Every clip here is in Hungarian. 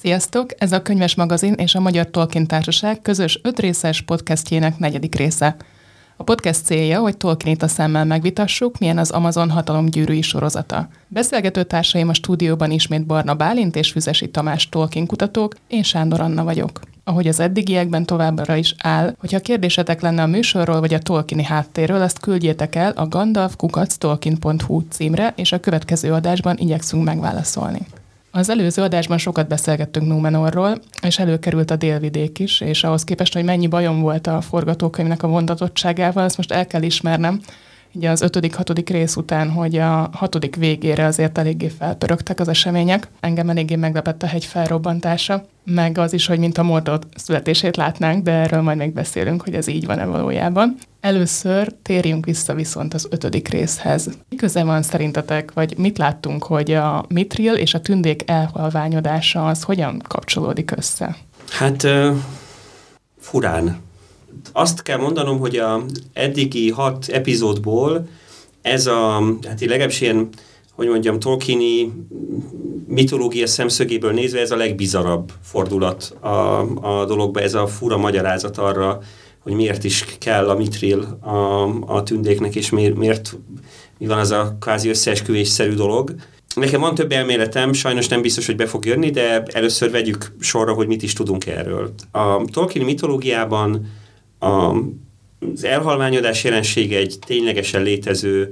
Sziasztok! Ez a Könyves Magazin és a Magyar Tolkien Társaság közös ötrészes podcastjének negyedik része. A podcast célja, hogy Tolkienit a szemmel megvitassuk, milyen az Amazon hatalomgyűrűi sorozata. Beszélgető társaim a stúdióban ismét Barna Bálint és Füzesi Tamás Tolkien kutatók, én Sándor Anna vagyok. Ahogy az eddigiekben továbbra is áll, hogyha kérdésetek lenne a műsorról vagy a Tolkieni háttérről, ezt küldjétek el a gandalfkukactolkien.hu címre, és a következő adásban igyekszünk megválaszolni. Az előző adásban sokat beszélgettünk Númenorról, és előkerült a délvidék is, és ahhoz képest, hogy mennyi bajom volt a forgatókönyvnek a vontatottságával, ezt most el kell ismernem, ugye az ötödik, hatodik rész után, hogy a hatodik végére azért eléggé felpörögtek az események. Engem eléggé meglepett a hegy felrobbantása, meg az is, hogy mint a Mordor születését látnánk, de erről majd még beszélünk, hogy ez így van-e valójában. Először térjünk vissza viszont az ötödik részhez. Mi köze van szerintetek, vagy mit láttunk, hogy a mitril és a tündék elhalványodása az hogyan kapcsolódik össze? Hát uh, furán azt kell mondanom, hogy a eddigi hat epizódból ez a, hát legalábbis ilyen, hogy mondjam, Tolkieni mitológia szemszögéből nézve ez a legbizarabb fordulat a, a dologba, ez a fura magyarázat arra, hogy miért is kell a mitril a, a tündéknek, és miért, miért mi van az a kvázi összeesküvésszerű dolog. Nekem van több elméletem, sajnos nem biztos, hogy be fog jönni, de először vegyük sorra, hogy mit is tudunk erről. A Tolkien mitológiában a, az elhalványodás jelensége egy ténylegesen létező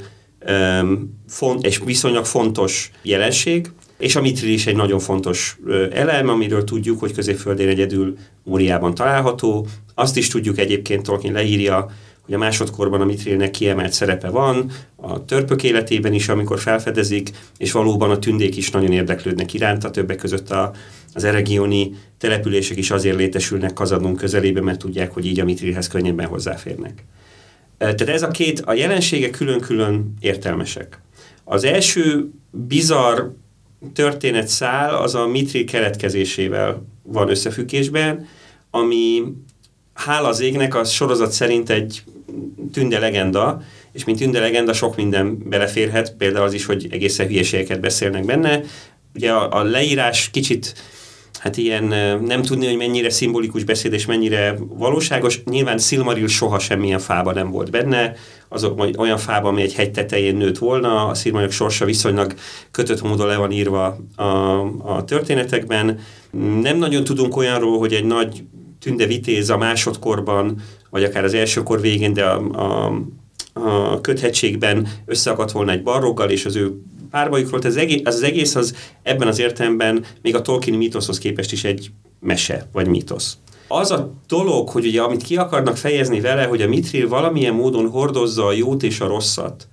um, font, és viszonylag fontos jelenség, és a mitril egy nagyon fontos elem, amiről tudjuk, hogy középföldén egyedül Móriában található. Azt is tudjuk egyébként, Tolkien leírja, hogy a másodkorban a mitrilnek kiemelt szerepe van, a törpök életében is, amikor felfedezik, és valóban a tündék is nagyon érdeklődnek iránta, többek között a, az eregioni települések is azért létesülnek Kazadon közelébe, mert tudják, hogy így a mitrilhez könnyebben hozzáférnek. Tehát ez a két, a jelensége külön-külön értelmesek. Az első bizarr történetszál az a mitril keletkezésével van összefüggésben, ami hála az égnek a sorozat szerint egy tünde legenda, és mint tünde legenda sok minden beleférhet, például az is, hogy egészen hülyeségeket beszélnek benne. Ugye a, a leírás kicsit hát ilyen nem tudni, hogy mennyire szimbolikus beszéd és mennyire valóságos. Nyilván Silmaril soha semmilyen fába nem volt benne, azok olyan fába, ami egy hegy tetején nőtt volna, a Silmaril sorsa viszonylag kötött módon le van írva a, a történetekben. Nem nagyon tudunk olyanról, hogy egy nagy tünde vitéz a másodkorban, vagy akár az elsőkor végén, de a, a, a köthegységben összeakadt volna egy barroggal, és az ő párbajukról, az egész, az egész az ebben az értelemben még a Tolkien mítoszhoz képest is egy mese, vagy mítosz. Az a dolog, hogy ugye amit ki akarnak fejezni vele, hogy a Mitril valamilyen módon hordozza a jót és a rosszat,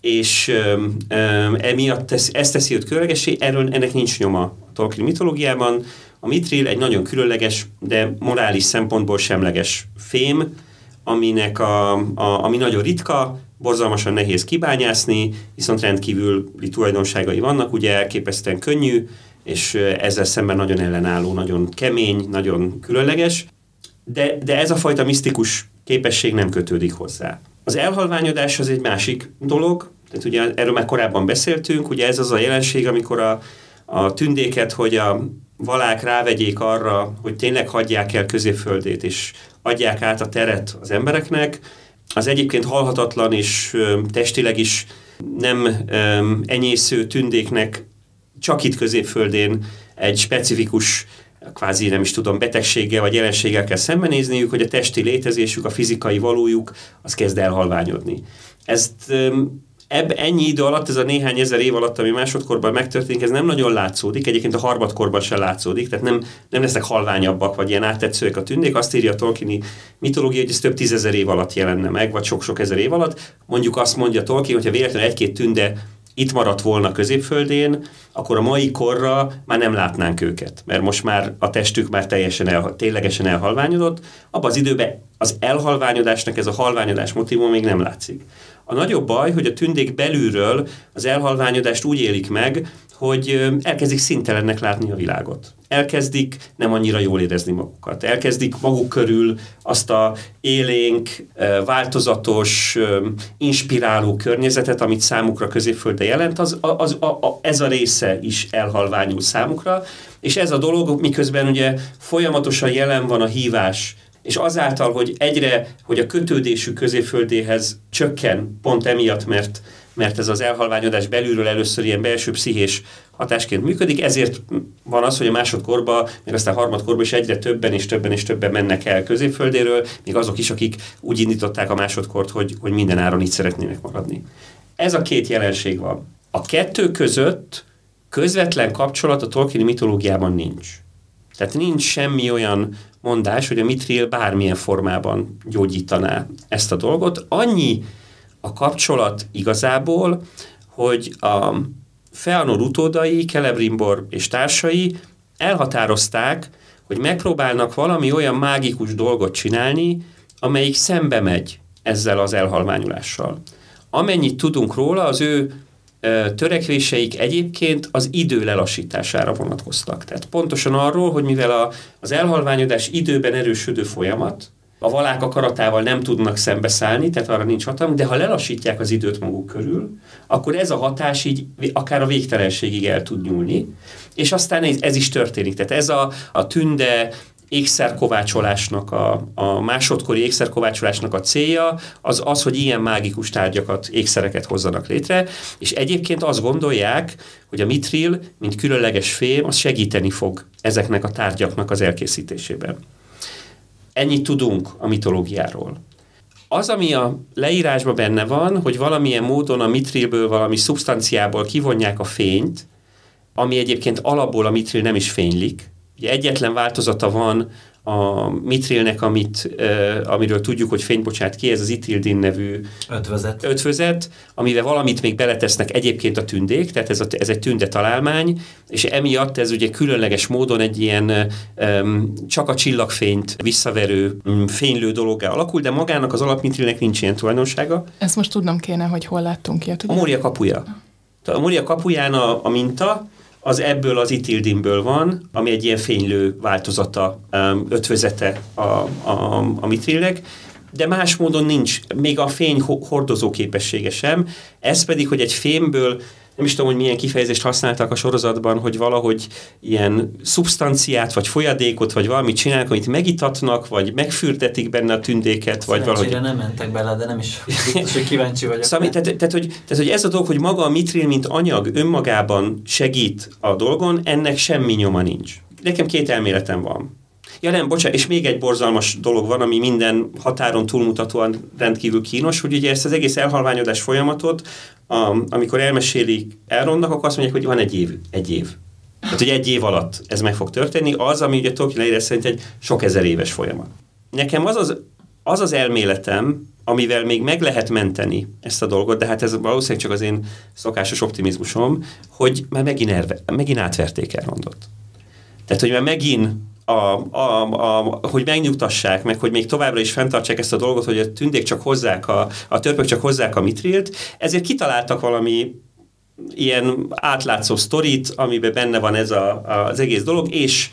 és um, um, emiatt tesz, ezt teszi őt különlegesé, erről ennek nincs nyoma a Tolkien mitológiában. A Mitril egy nagyon különleges, de morális szempontból semleges fém, aminek a, a, ami nagyon ritka, borzalmasan nehéz kibányászni, viszont rendkívül tulajdonságai vannak, ugye elképesztően könnyű, és ezzel szemben nagyon ellenálló, nagyon kemény, nagyon különleges, de, de ez a fajta misztikus képesség nem kötődik hozzá. Az elhalványodás az egy másik dolog, tehát ugye erről már korábban beszéltünk, ugye ez az a jelenség, amikor a, a tündéket, hogy a valák rávegyék arra, hogy tényleg hagyják el középföldét, és adják át a teret az embereknek, az egyébként halhatatlan és testileg is nem enyésző tündéknek csak itt középföldén egy specifikus kvázi nem is tudom, betegséggel vagy jelenséggel kell szembenézniük, hogy a testi létezésük, a fizikai valójuk, az kezd elhalványodni. Ezt ebb ennyi idő alatt, ez a néhány ezer év alatt, ami másodkorban megtörténik, ez nem nagyon látszódik, egyébként a harmadkorban sem látszódik, tehát nem, nem lesznek halványabbak, vagy ilyen áttetszőek a tündék. Azt írja a Tolkieni mitológia, hogy ez több tízezer év alatt jelenne meg, vagy sok-sok ezer év alatt. Mondjuk azt mondja Tolkien, hogyha véletlenül egy-két tünde itt maradt volna középföldén, akkor a mai korra már nem látnánk őket, mert most már a testük már teljesen el, ténylegesen elhalványodott. Abban az időben az elhalványodásnak ez a halványodás motivum még nem látszik. A nagyobb baj, hogy a tündék belülről az elhalványodást úgy élik meg, hogy elkezdik szintelennek látni a világot. Elkezdik nem annyira jól érezni magukat. Elkezdik maguk körül azt a élénk, változatos, inspiráló környezetet, amit számukra középfölde jelent, az, az, az, a, ez a része is elhalványul számukra, és ez a dolog, miközben ugye folyamatosan jelen van a hívás és azáltal, hogy egyre, hogy a kötődésük középföldéhez csökken, pont emiatt, mert mert ez az elhalványodás belülről először ilyen belső pszichés hatásként működik, ezért van az, hogy a másodkorba, meg aztán a harmadkorba is egyre többen és többen és többen mennek el középföldéről, még azok is, akik úgy indították a másodkort, hogy, hogy minden áron itt szeretnének maradni. Ez a két jelenség van. A kettő között közvetlen kapcsolat a Tolkieni mitológiában nincs. Tehát nincs semmi olyan mondás, hogy a mitril bármilyen formában gyógyítaná ezt a dolgot. Annyi a kapcsolat igazából, hogy a Feanor utódai, Celebrimbor és társai elhatározták, hogy megpróbálnak valami olyan mágikus dolgot csinálni, amelyik szembe megy ezzel az elhalványulással. Amennyit tudunk róla, az ő törekvéseik egyébként az idő lelassítására vonatkoztak. Tehát pontosan arról, hogy mivel a, az elhalványodás időben erősödő folyamat, a valák akaratával nem tudnak szembeszállni, tehát arra nincs hatalmuk, de ha lelassítják az időt maguk körül, akkor ez a hatás így akár a végtelenségig el tud nyúlni, és aztán ez, ez is történik. Tehát ez a, a tünde ékszerkovácsolásnak, a, a másodkori ékszerkovácsolásnak a célja az az, hogy ilyen mágikus tárgyakat, ékszereket hozzanak létre, és egyébként azt gondolják, hogy a mitril, mint különleges fém, az segíteni fog ezeknek a tárgyaknak az elkészítésében. Ennyit tudunk a mitológiáról. Az, ami a leírásban benne van, hogy valamilyen módon a mitrilből, valami szubstanciából kivonják a fényt, ami egyébként alapból a mitril nem is fénylik. Ugye egyetlen változata van a mitrilnek, amit, uh, amiről tudjuk, hogy fényt bocsát ki, ez az itildin nevű ötvözet. ötvözet, amivel valamit még beletesznek egyébként a tündék, tehát ez, a, ez egy tünde találmány, és emiatt ez ugye különleges módon egy ilyen um, csak a csillagfényt visszaverő, um, fénylő dologgá alakul, de magának az alapmitrilnek nincs ilyen tulajdonsága. Ezt most tudnom kéne, hogy hol láttunk ilyet. Ugye? A Mória kapuja. A Mória kapuján a, a minta, az ebből az itildimből van, ami egy ilyen fénylő változata, um, ötvözete a, a, a mitrilnek, de más módon nincs, még a fény hordozó képessége sem, ez pedig, hogy egy fémből nem is tudom, hogy milyen kifejezést használtak a sorozatban, hogy valahogy ilyen szubstanciát, vagy folyadékot, vagy valamit csinálnak, amit megitatnak, vagy megfürdetik benne a tündéket, vagy valahogy... nem mentek bele, de nem is biztos, hogy kíváncsi vagyok. Szóval, tehát, tehát, hogy, tehát, hogy ez a dolog, hogy maga a mitril, mint anyag önmagában segít a dolgon, ennek semmi nyoma nincs. Nekem két elméletem van. Ja nem, bocsánat, és még egy borzalmas dolog van, ami minden határon túlmutatóan rendkívül kínos, hogy ugye ezt az egész elhalványodás folyamatot, amikor elmesélik Elrondnak, akkor azt mondják, hogy van egy év. Egy év. Tehát, hogy egy év alatt ez meg fog történni, az, ami ugye Tolkien leírás szerint egy sok ezer éves folyamat. Nekem az az, az az elméletem, amivel még meg lehet menteni ezt a dolgot, de hát ez valószínűleg csak az én szokásos optimizmusom, hogy már megint, erve, megint átverték Elrondot. Tehát, hogy már megint a, a, a, hogy megnyugtassák meg, hogy még továbbra is fenntartsák ezt a dolgot, hogy a tündék csak hozzák, a, a törpök csak hozzák a mitrilt, ezért kitaláltak valami ilyen átlátszó sztorit, amiben benne van ez a, az egész dolog, és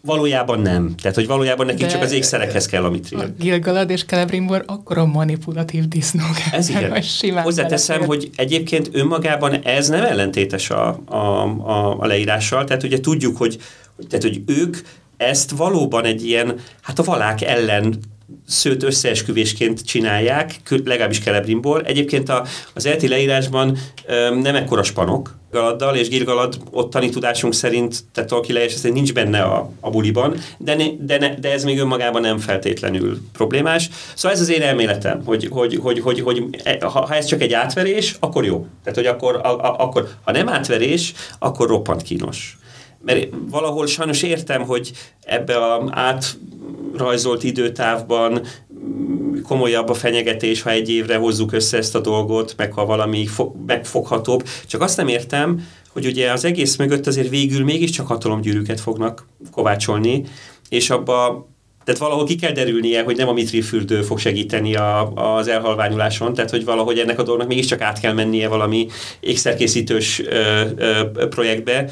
valójában nem. Tehát, hogy valójában nekik De csak az ékszerekhez kell a mitril. A Gilgalad és Celebrimbor akkora manipulatív disznók. Ez igen. Hozzáteszem, hogy egyébként önmagában ez nem ellentétes a, a, a, a leírással, tehát ugye tudjuk, hogy, tehát, hogy ők ezt valóban egy ilyen, hát a valák ellen szőt összeesküvésként csinálják, legalábbis Kelebrimból. Egyébként a, az elti leírásban öm, nem ekkora spanok Galaddal, és Gilgalad ottani tudásunk szerint, tehát leírás szerint nincs benne a, a buliban, de, ne, de, ne, de ez még önmagában nem feltétlenül problémás. Szóval ez az én elméletem, hogy, hogy, hogy, hogy, hogy e, ha, ha ez csak egy átverés, akkor jó. Tehát, hogy akkor, a, a, akkor ha nem átverés, akkor roppant kínos mert valahol sajnos értem, hogy ebbe a átrajzolt időtávban komolyabb a fenyegetés, ha egy évre hozzuk össze ezt a dolgot, meg ha valami fo- megfoghatóbb. Csak azt nem értem, hogy ugye az egész mögött azért végül mégiscsak hatalomgyűrűket fognak kovácsolni, és abba Tehát valahol ki kell derülnie, hogy nem a mitrilfürdő fog segíteni a, az elhalványuláson, tehát hogy valahogy ennek a dolognak mégiscsak át kell mennie valami ékszerkészítős ö, ö, projektbe,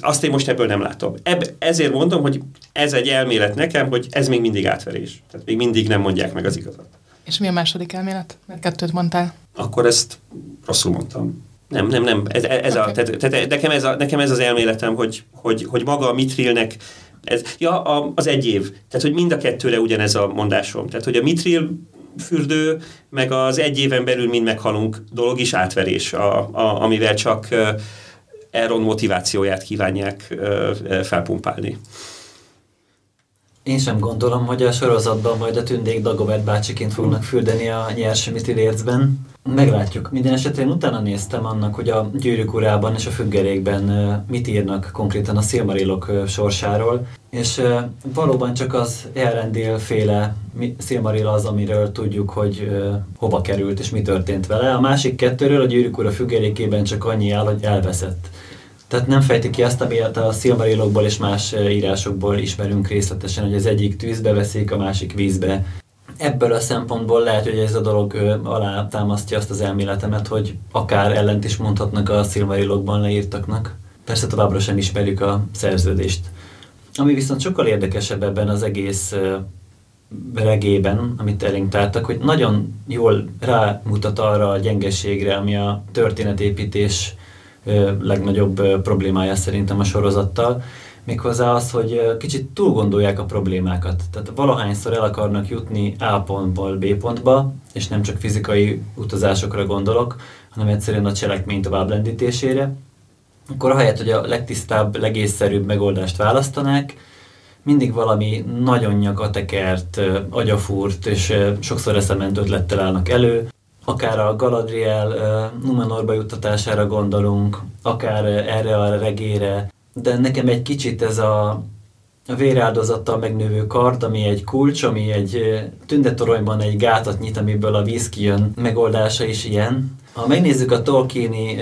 azt én most ebből nem látom. Ebb, ezért mondom, hogy ez egy elmélet nekem, hogy ez még mindig átverés. Tehát még mindig nem mondják meg az igazat. És mi a második elmélet? Mert kettőt mondtál. Akkor ezt rosszul mondtam. Nem, nem, nem. Ez, ez okay. a, tehát, tehát nekem, ez a, nekem ez az elméletem, hogy, hogy, hogy maga a mitrilnek ez, ja, a, az egy év. Tehát, hogy mind a kettőre ugyanez a mondásom. Tehát, hogy a mitril fürdő, meg az egy éven belül mind meghalunk dolog is átverés, a, a, amivel csak Aaron motivációját kívánják felpumpálni. Én sem gondolom, hogy a sorozatban majd a tündék Dagobert bácsiként fognak fürdeni a nyers mitilércben. Meglátjuk. Minden esetre én utána néztem annak, hogy a gyűrűk urában és a függerékben mit írnak konkrétan a Silmarillok sorsáról, és valóban csak az Elrendil féle Silmaril az, amiről tudjuk, hogy hova került és mi történt vele. A másik kettőről a gyűrűk ura függerékében csak annyi áll, hogy elveszett. Tehát nem fejti ki azt, amit a Silmarillokból és más írásokból ismerünk részletesen, hogy az egyik tűzbe veszik, a másik vízbe. Ebből a szempontból lehet, hogy ez a dolog alá támasztja azt az elméletemet, hogy akár ellent is mondhatnak a Silmarillokban leírtaknak. Persze továbbra sem ismerjük a szerződést. Ami viszont sokkal érdekesebb ebben az egész regében, amit elénk tártak, hogy nagyon jól rámutat arra a gyengeségre, ami a történetépítés legnagyobb problémája szerintem a sorozattal, méghozzá az, hogy kicsit túl gondolják a problémákat. Tehát valahányszor el akarnak jutni A pontból B pontba, és nem csak fizikai utazásokra gondolok, hanem egyszerűen a cselekmény továbblendítésére, akkor ahelyett, hogy a legtisztább, legészszerűbb megoldást választanák, mindig valami nagyon nyakatekert, agyafúrt és sokszor eszement ötlettel állnak elő, akár a Galadriel Numenorba juttatására gondolunk, akár erre a regére, de nekem egy kicsit ez a, a véráldozattal megnővő kard, ami egy kulcs, ami egy tündetoronyban egy gátat nyit, amiből a víz kijön, megoldása is ilyen. Ha megnézzük a Tolkieni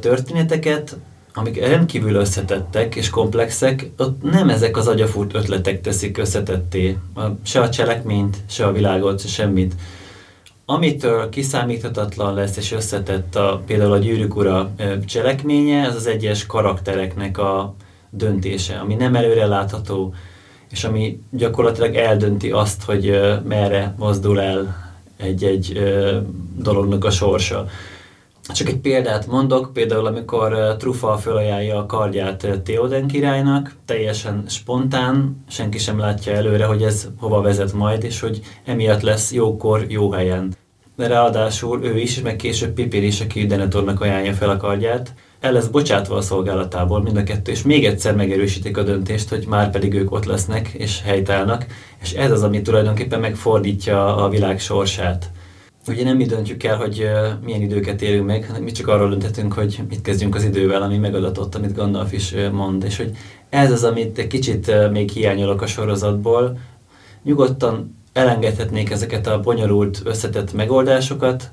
történeteket, amik rendkívül összetettek és komplexek, ott nem ezek az agyafúrt ötletek teszik összetetté. Se a cselekményt, se a világot, se semmit Amitől kiszámíthatatlan lesz és összetett a, például a gyűrűk ura cselekménye, ez az egyes karaktereknek a döntése, ami nem előre látható, és ami gyakorlatilag eldönti azt, hogy merre mozdul el egy-egy dolognak a sorsa. Csak egy példát mondok, például amikor Trufa felajánlja a kardját Theoden királynak, teljesen spontán, senki sem látja előre, hogy ez hova vezet majd, és hogy emiatt lesz jókor, jó helyen. De ráadásul ő is, meg később Pipin is, aki Denethornak ajánlja fel a kardját, el lesz bocsátva a szolgálatából mind a kettő, és még egyszer megerősítik a döntést, hogy már pedig ők ott lesznek és helytállnak, és ez az, ami tulajdonképpen megfordítja a világ sorsát. Ugye nem mi döntjük el, hogy milyen időket élünk meg, hanem mi csak arról dönthetünk, hogy mit kezdjünk az idővel, ami megadatott, amit Gandalf is mond. És hogy ez az, amit egy kicsit még hiányolok a sorozatból. Nyugodtan elengedhetnék ezeket a bonyolult, összetett megoldásokat,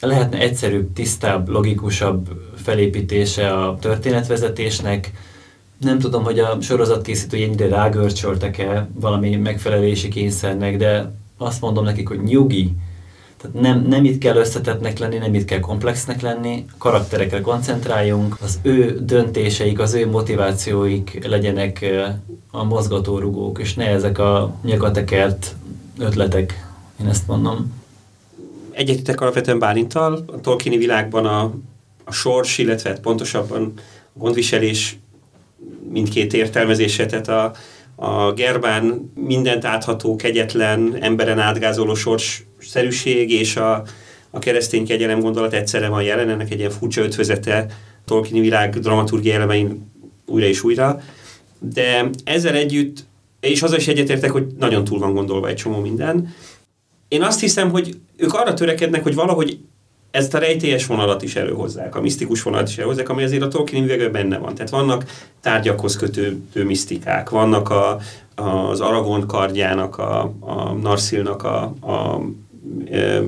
lehetne egyszerűbb, tisztább, logikusabb felépítése a történetvezetésnek. Nem tudom, hogy a sorozatkészítői ennyire rágörcsöltek-e valami megfelelési kényszernek, de azt mondom nekik, hogy nyugi, tehát nem, nem itt kell összetettnek lenni, nem itt kell komplexnek lenni, karakterekre koncentráljunk, az ő döntéseik, az ő motivációik legyenek a mozgatórugók, és ne ezek a nyakatekert ötletek, én ezt mondom. Egyetetek alapvetően Bálintal, a Tolkieni világban a, a sors, illetve pontosabban a gondviselés mindkét értelmezése, tehát a, a Gerbán mindent átható, kegyetlen, emberen átgázoló sorsszerűség és a, a keresztény kegyelem gondolat egyszerre van jelen, ennek egy ilyen furcsa ötvözete Tolkieni világ dramaturgiai elemein újra és újra. De ezzel együtt, és azzal is egyetértek, hogy nagyon túl van gondolva egy csomó minden. Én azt hiszem, hogy ők arra törekednek, hogy valahogy ezt a rejtélyes vonalat is előhozzák, a misztikus vonalat is előhozzák, ami azért a Tolkien üvegben benne van. Tehát vannak tárgyakhoz kötődő misztikák, vannak a, az Aragorn kardjának, a, a Narsilnak a, a e,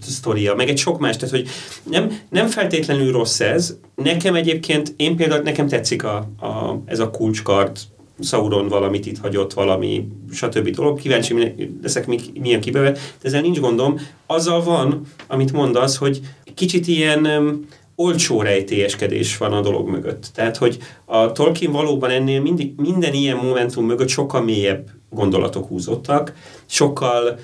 sztoria, meg egy sok más, tehát hogy nem, nem feltétlenül rossz ez. Nekem egyébként, én például nekem tetszik a, a, ez a kulcskard Sauron valamit itt hagyott, valami stb. dolog. Kíváncsi leszek, milyen kibevet, de ezzel nincs gondom. Azzal van, amit mondasz, hogy kicsit ilyen olcsó rejtélyeskedés van a dolog mögött. Tehát, hogy a Tolkien valóban ennél mindig, minden ilyen momentum mögött sokkal mélyebb gondolatok húzottak, sokkal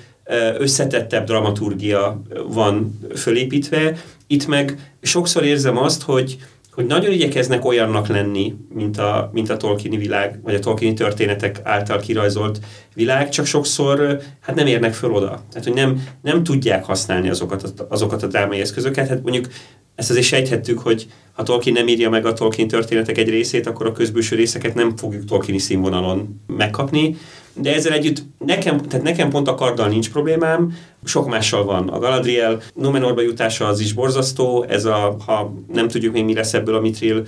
összetettebb dramaturgia van fölépítve. Itt meg sokszor érzem azt, hogy, hogy nagyon igyekeznek olyannak lenni, mint a, mint a Tolkieni világ, vagy a Tolkieni történetek által kirajzolt világ, csak sokszor hát nem érnek föl oda. Tehát, hogy nem, nem tudják használni azokat a, azokat a drámai eszközöket. Hát mondjuk ezt azért sejthettük, hogy ha Tolkien nem írja meg a Tolkien történetek egy részét, akkor a közbőső részeket nem fogjuk Tolkieni színvonalon megkapni. De ezzel együtt nekem, tehát nekem pont a karddal nincs problémám, sok mással van. A Galadriel Numenorba jutása az is borzasztó, ez a, ha nem tudjuk még mi lesz ebből a Mitril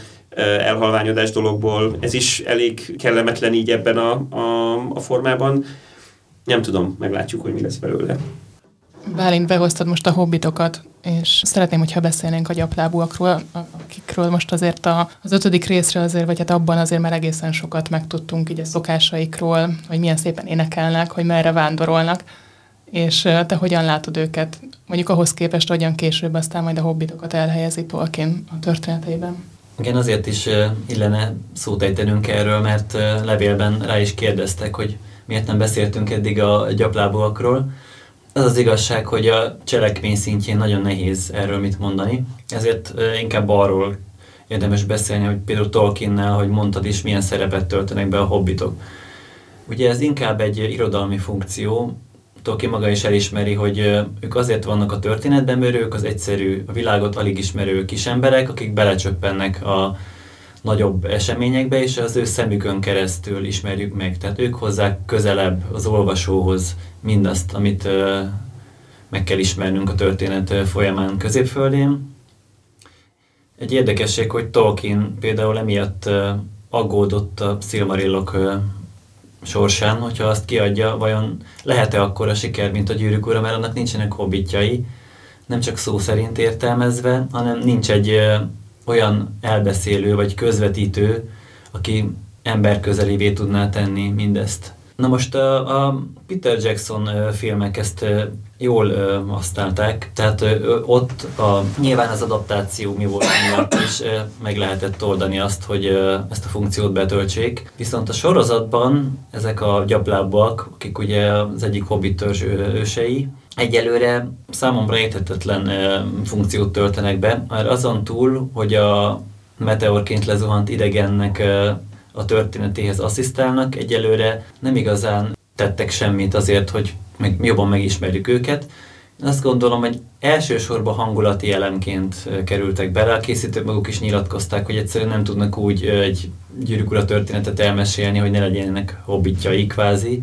elhalványodás dologból, ez is elég kellemetlen így ebben a, a, a formában. Nem tudom, meglátjuk, hogy mi lesz belőle. Bálint, behoztad most a hobbitokat, és szeretném, hogyha beszélnénk a gyaplábúakról, akikről most azért a, az ötödik részre azért, vagy hát abban azért már egészen sokat megtudtunk így a szokásaikról, hogy milyen szépen énekelnek, hogy merre vándorolnak, és te hogyan látod őket, mondjuk ahhoz képest, hogyan később aztán majd a hobbitokat elhelyezi Tolkien a történeteiben? Igen, azért is illene szót ejtenünk erről, mert levélben rá is kérdeztek, hogy miért nem beszéltünk eddig a gyaplábúakról, az az igazság, hogy a cselekmény szintjén nagyon nehéz erről mit mondani, ezért inkább arról érdemes beszélni, hogy például Tolkiennel, hogy mondtad is, milyen szerepet töltenek be a hobbitok. Ugye ez inkább egy irodalmi funkció, Tolkien maga is elismeri, hogy ők azért vannak a történetben, mert ők az egyszerű, a világot alig ismerő kis emberek, akik belecsöppennek a nagyobb eseményekbe, és az ő szemükön keresztül ismerjük meg. Tehát ők hozzák közelebb az olvasóhoz mindazt, amit meg kell ismernünk a történet folyamán középföldén. Egy érdekesség, hogy Tolkien például emiatt aggódott a Silmarillok sorsán, hogyha azt kiadja, vajon lehet-e akkor a siker, mint a gyűrűk ura, mert annak nincsenek hobbitjai, nem csak szó szerint értelmezve, hanem nincs egy olyan elbeszélő vagy közvetítő, aki ember közelévé tudná tenni mindezt. Na most a, a Peter Jackson filmek ezt jól használták, tehát ott a, nyilván az adaptáció mi volt miatt is meg lehetett oldani azt, hogy ezt a funkciót betöltsék. Viszont a sorozatban ezek a gyaplábbak, akik ugye az egyik hobbit ősei, egyelőre számomra érthetetlen funkciót töltenek be, mert azon túl, hogy a meteorként lezuhant idegennek a történetéhez asszisztálnak, egyelőre nem igazán tettek semmit azért, hogy meg, jobban megismerjük őket. Azt gondolom, hogy elsősorban hangulati elemként kerültek bele. A készítők maguk is nyilatkozták, hogy egyszerűen nem tudnak úgy egy gyűrűk történetet elmesélni, hogy ne legyenek hobbitjai kvázi.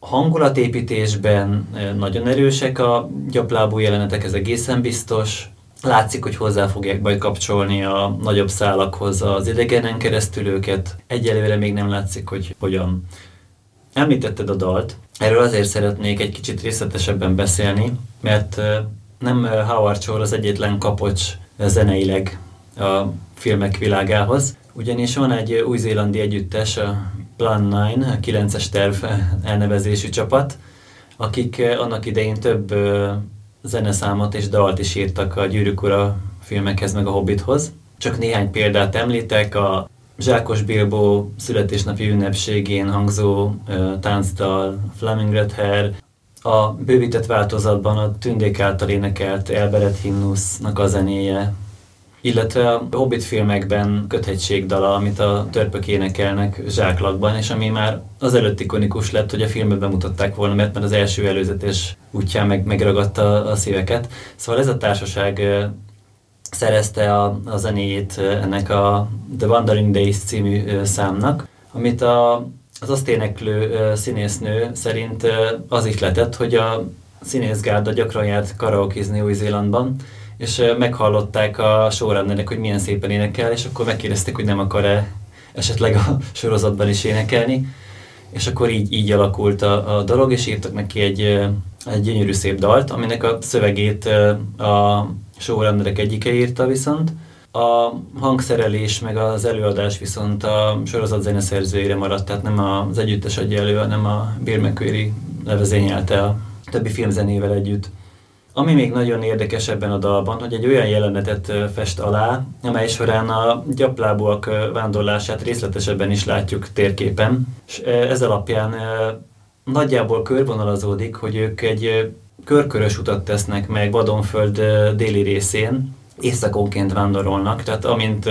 Hangulatépítésben nagyon erősek a gyaplábú jelenetek, ez egészen biztos. Látszik, hogy hozzá fogják majd kapcsolni a nagyobb szálakhoz az idegenen keresztül őket. Egyelőre még nem látszik, hogy hogyan. Említetted a dalt. Erről azért szeretnék egy kicsit részletesebben beszélni, mert nem Howard Shore az egyetlen kapocs zeneileg a filmek világához, ugyanis van egy új-zélandi együttes, a Plan 9, a 9-es terv elnevezésű csapat, akik annak idején több zeneszámot és dalt is írtak a Gyűrűk Ura filmekhez, meg a Hobbithoz. Csak néhány példát említek, a Zsákos Bilbo születésnapi ünnepségén hangzó uh, táncdal, Flaming Red Hair, a bővített változatban a Tündék által énekelt Elberet himnusznak a zenéje, illetve a Hobbit filmekben köthegységdala, amit a törpök énekelnek zsáklakban, és ami már az előtt ikonikus lett, hogy a filmben bemutatták volna, mert, mert az első előzetes útján meg, megragadta a szíveket. Szóval ez a társaság szerezte a, a zenéjét ennek a The Wandering Days című számnak, amit a, az azt éneklő színésznő szerint az ihletett, hogy a színészgárda gyakran járt karaokizni Új-Zélandban, és meghallották a showrunnernek, hogy milyen szépen énekel, és akkor megkérdezték, hogy nem akar-e esetleg a sorozatban is énekelni, és akkor így, így alakult a, a dolog, és írtak neki egy, egy gyönyörű szép dalt, aminek a szövegét a showrunnerek egyike írta viszont, A hangszerelés meg az előadás viszont a sorozat zeneszerzőire maradt, tehát nem az együttes adja elő, hanem a Bill McQuarrie levezényelte a többi filmzenével együtt. Ami még nagyon érdekes ebben a dalban, hogy egy olyan jelenetet fest alá, amely során a gyaplábúak vándorlását részletesebben is látjuk térképen, és ez alapján nagyjából körvonalazódik, hogy ők egy körkörös utat tesznek meg Vadonföld déli részén, éjszakonként vándorolnak, tehát amint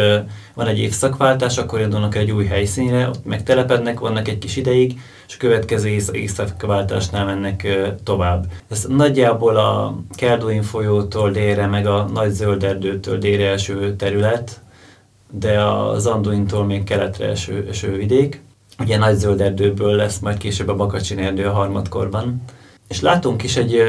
van egy évszakváltás, akkor indulnak egy új helyszínre, ott megtelepednek, vannak egy kis ideig, és a következő éjszakváltásnál mennek tovább. Ez nagyjából a Kelduin folyótól délre, meg a Nagy Zöld Erdőtől délre első terület, de az Anduintól még keletre eső, eső vidék. Ugye Nagy Zöld Erdőből lesz majd később a Bakacsin erdő a harmadkorban. És látunk is egy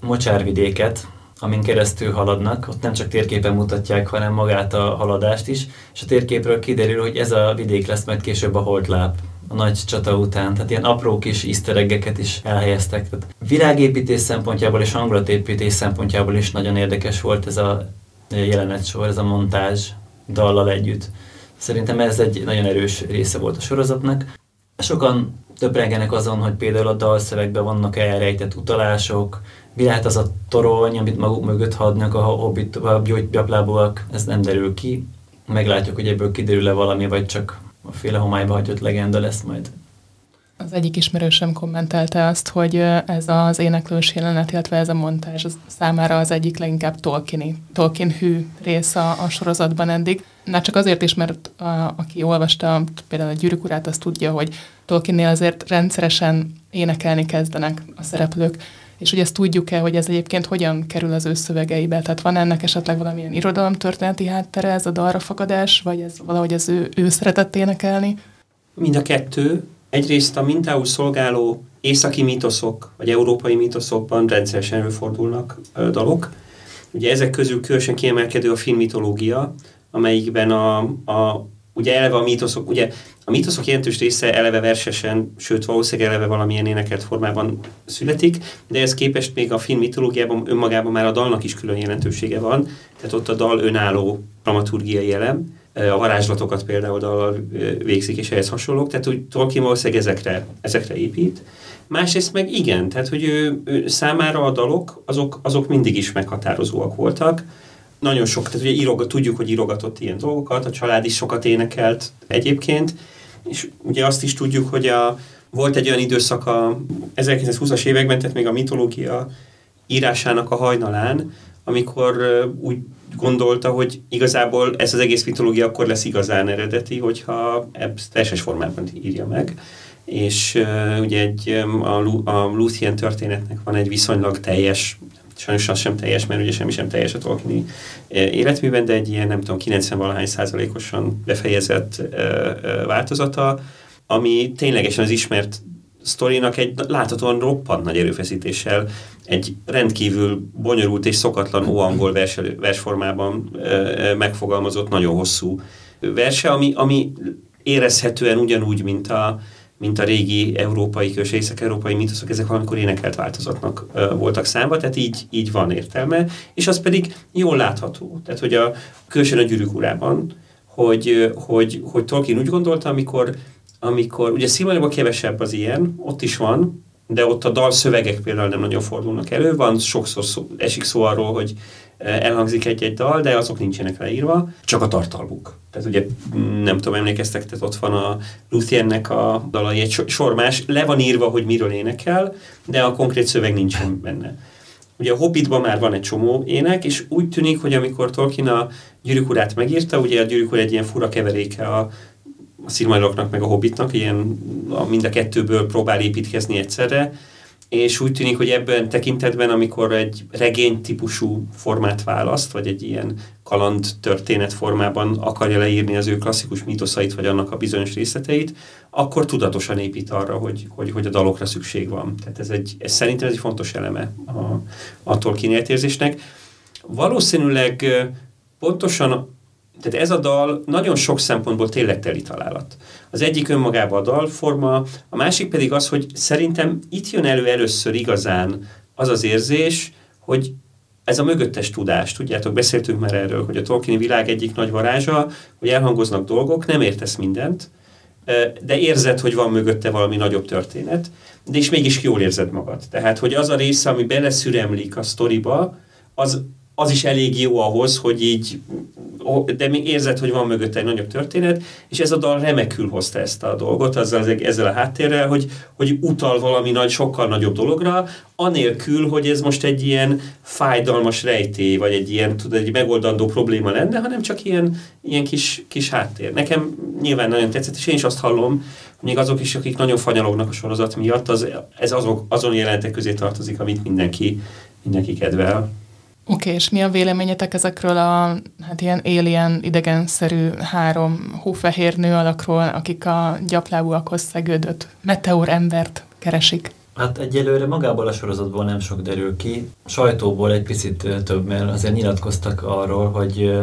mocsárvidéket, amin keresztül haladnak, ott nem csak térképen mutatják, hanem magát a haladást is, és a térképről kiderül, hogy ez a vidék lesz majd később a Holtláp a nagy csata után, tehát ilyen apró kis easter is elhelyeztek. Tehát világépítés szempontjából és hangulatépítés szempontjából is nagyon érdekes volt ez a jelenetsor, ez a montázs dallal együtt. Szerintem ez egy nagyon erős része volt a sorozatnak. Sokan töprengenek azon, hogy például a dalszövegben vannak elrejtett utalások, mi lehet az a torony, amit maguk mögött hadnak a hobbit, a gyaplábúak, ez nem derül ki. Meglátjuk, hogy ebből kiderül-e valami, vagy csak a féle homályba hagyott legenda lesz majd. Az egyik ismerősöm kommentelte azt, hogy ez az éneklős jelenet, illetve ez a montázs számára az egyik leginkább Tolkieni, Tolkien hű rész a, a sorozatban eddig. Már csak azért is, mert a, aki olvasta például a Gyűrűk urát, az tudja, hogy Tolkiennél azért rendszeresen énekelni kezdenek a szereplők. És hogy ezt tudjuk-e, hogy ez egyébként hogyan kerül az ő szövegeibe? Tehát van ennek esetleg valamilyen irodalomtörténeti háttere, ez a dalra fakadás, vagy ez valahogy az ő, ő szeretett énekelni? Mind a kettő. Egyrészt a mintául szolgáló északi mítoszok, vagy európai mítoszokban rendszeresen előfordulnak dalok. Ugye ezek közül különösen kiemelkedő a filmmitológia, amelyikben a, a ugye eleve a mítoszok, ugye a mítoszok jelentős része eleve versesen, sőt valószínűleg eleve valamilyen énekelt formában születik, de ez képest még a film mitológiában önmagában már a dalnak is külön jelentősége van, tehát ott a dal önálló dramaturgiai elem, a varázslatokat például dallal végzik és ehhez hasonlók, tehát úgy Tolkien valószínűleg ezekre, ezekre épít. Másrészt meg igen, tehát hogy ő, ő számára a dalok azok, azok mindig is meghatározóak voltak, nagyon sok, tehát ugye írogat, tudjuk, hogy írogatott ilyen dolgokat, a család is sokat énekelt egyébként, és ugye azt is tudjuk, hogy a, volt egy olyan időszak a 1920-as években, tehát még a mitológia írásának a hajnalán, amikor úgy gondolta, hogy igazából ez az egész mitológia akkor lesz igazán eredeti, hogyha ezt verses formában írja meg. És uh, ugye egy, a, a Luthien történetnek van egy viszonylag teljes sajnos az sem teljes, mert ugye semmi sem teljes a Tolkieni életműben, de egy ilyen nem tudom, 90-valahány százalékosan befejezett változata, ami ténylegesen az ismert sztorinak egy láthatóan roppant nagy erőfeszítéssel egy rendkívül bonyolult és szokatlan óangol vers, versformában megfogalmazott nagyon hosszú verse, ami, ami érezhetően ugyanúgy, mint a, mint a régi európai és észak-európai mítoszok, ezek valamikor énekelt változatnak voltak számba, tehát így, így van értelme, és az pedig jól látható. Tehát, hogy a különösen a gyűrűk urában, hogy, hogy, hogy Tolkien úgy gondolta, amikor, amikor ugye Szilmarilban kevesebb az ilyen, ott is van, de ott a dalszövegek például nem nagyon fordulnak elő, van sokszor szó, esik szó arról, hogy elhangzik egy-egy dal, de azok nincsenek leírva, csak a tartalmuk. Tehát ugye nem tudom, emlékeztek, tehát ott van a Luthiennek a dalai egy sormás, le van írva, hogy miről énekel, de a konkrét szöveg nincsen benne. Ugye a Hobbitban már van egy csomó ének, és úgy tűnik, hogy amikor Tolkien a Gyűrűk urát megírta, ugye a Gyűrűk egy ilyen fura keveréke a, a Szilmariloknak meg a Hobbitnak, ilyen a, mind a kettőből próbál építkezni egyszerre, és úgy tűnik, hogy ebben tekintetben, amikor egy regény típusú formát választ, vagy egy ilyen kaland történet formában akarja leírni az ő klasszikus mítoszait, vagy annak a bizonyos részleteit, akkor tudatosan épít arra, hogy, hogy, hogy a dalokra szükség van. Tehát ez, egy, ez szerintem ez egy fontos eleme a, a Tolkien értérzésnek. Valószínűleg pontosan tehát ez a dal nagyon sok szempontból tényleg teli találat. Az egyik önmagában a dalforma, a másik pedig az, hogy szerintem itt jön elő először igazán az az érzés, hogy ez a mögöttes tudás, tudjátok, beszéltünk már erről, hogy a Tolkieni világ egyik nagy varázsa, hogy elhangoznak dolgok, nem értesz mindent, de érzed, hogy van mögötte valami nagyobb történet, de is mégis jól érzed magad. Tehát, hogy az a része, ami beleszüremlik a sztoriba, az, az is elég jó ahhoz, hogy így, de még érzed, hogy van mögötte egy nagyobb történet, és ez a dal remekül hozta ezt a dolgot, azzal, ezzel a háttérrel, hogy, hogy utal valami nagy, sokkal nagyobb dologra, anélkül, hogy ez most egy ilyen fájdalmas rejtély, vagy egy ilyen, tudod, egy megoldandó probléma lenne, hanem csak ilyen, ilyen kis, kis háttér. Nekem nyilván nagyon tetszett, és én is azt hallom, hogy még azok is, akik nagyon fanyalognak a sorozat miatt, az, ez azok, azon jelentek közé tartozik, amit mindenki, mindenki kedvel. Oké, okay, és mi a véleményetek ezekről a hát ilyen alien, idegenszerű három hófehér nő alakról, akik a gyaplábúakhoz szegődött meteor embert keresik? Hát egyelőre magából a sorozatból nem sok derül ki. Sajtóból egy picit több, mert azért nyilatkoztak arról, hogy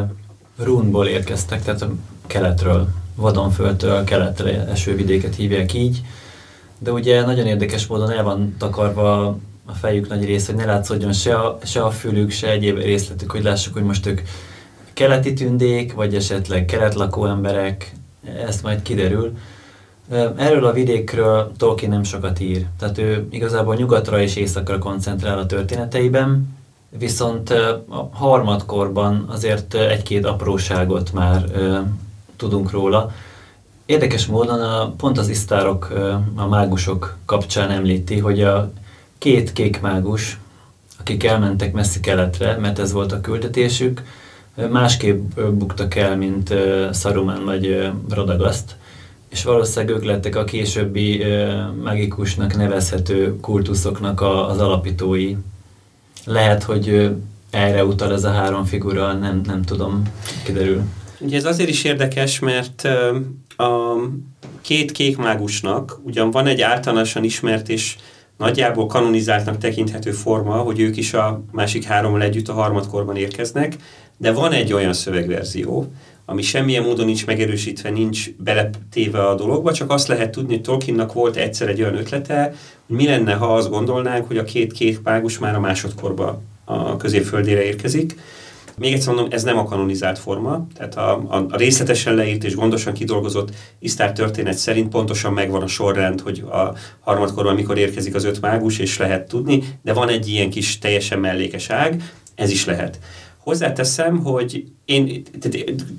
Runból érkeztek, tehát a keletről, Vadonföldtől keletre eső vidéket hívják így. De ugye nagyon érdekes módon el van takarva a fejük nagy része, hogy ne látszódjon se a, se a fülük, se egyéb részletük, hogy lássuk, hogy most ők keleti tündék, vagy esetleg keletlakó emberek, ezt majd kiderül. Erről a vidékről Tolkien nem sokat ír, tehát ő igazából nyugatra és északra koncentrál a történeteiben, viszont a harmadkorban azért egy-két apróságot már tudunk róla. Érdekes módon a, pont az isztárok, a mágusok kapcsán említi, hogy a két kék mágus, akik elmentek messzi keletre, mert ez volt a küldetésük, másképp buktak el, mint Saruman vagy Rodagaszt, és valószínűleg ők lettek a későbbi magikusnak nevezhető kultuszoknak az alapítói. Lehet, hogy erre utal ez a három figura, nem, nem tudom, kiderül. Ugye ez azért is érdekes, mert a két kék mágusnak ugyan van egy általánosan ismert és nagyjából kanonizáltnak tekinthető forma, hogy ők is a másik hárommal együtt a harmadkorban érkeznek, de van egy olyan szövegverzió, ami semmilyen módon nincs megerősítve, nincs beletéve a dologba, csak azt lehet tudni, hogy Tolkiennak volt egyszer egy olyan ötlete, hogy mi lenne, ha azt gondolnánk, hogy a két kék mágus már a másodkorba a középföldére érkezik, még egyszer mondom, ez nem a kanonizált forma, tehát a, a, a részletesen leírt és gondosan kidolgozott Isztár történet szerint pontosan megvan a sorrend, hogy a harmadkorban mikor érkezik az öt mágus, és lehet tudni, de van egy ilyen kis teljesen mellékes ág, ez is lehet. Hozzáteszem, hogy én,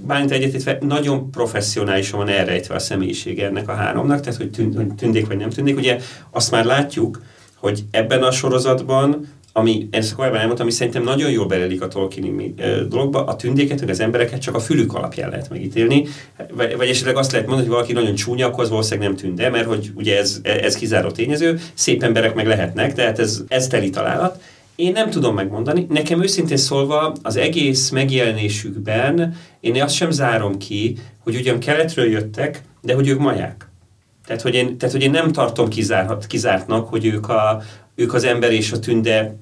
bármint egyetértve, nagyon professzionálisan van elrejtve a személyisége ennek a háromnak, tehát hogy tündék vagy nem tündék. Ugye azt már látjuk, hogy ebben a sorozatban ami, ezt korábban elmondtam, ami szerintem nagyon jól belelik a Tolkieni dologba, a tündéket, meg az embereket csak a fülük alapján lehet megítélni, vagy, vagy esetleg azt lehet mondani, hogy valaki nagyon csúnya, akkor az valószínűleg nem tünde, mert hogy ugye ez, ez kizáró tényező, szép emberek meg lehetnek, tehát ez, ez teli találat. Én nem tudom megmondani. Nekem őszintén szólva az egész megjelenésükben én azt sem zárom ki, hogy ugyan keletről jöttek, de hogy ők maják. Tehát, hogy én, tehát, hogy én nem tartom kizárt, kizártnak, hogy ők a, ők az ember és a tünde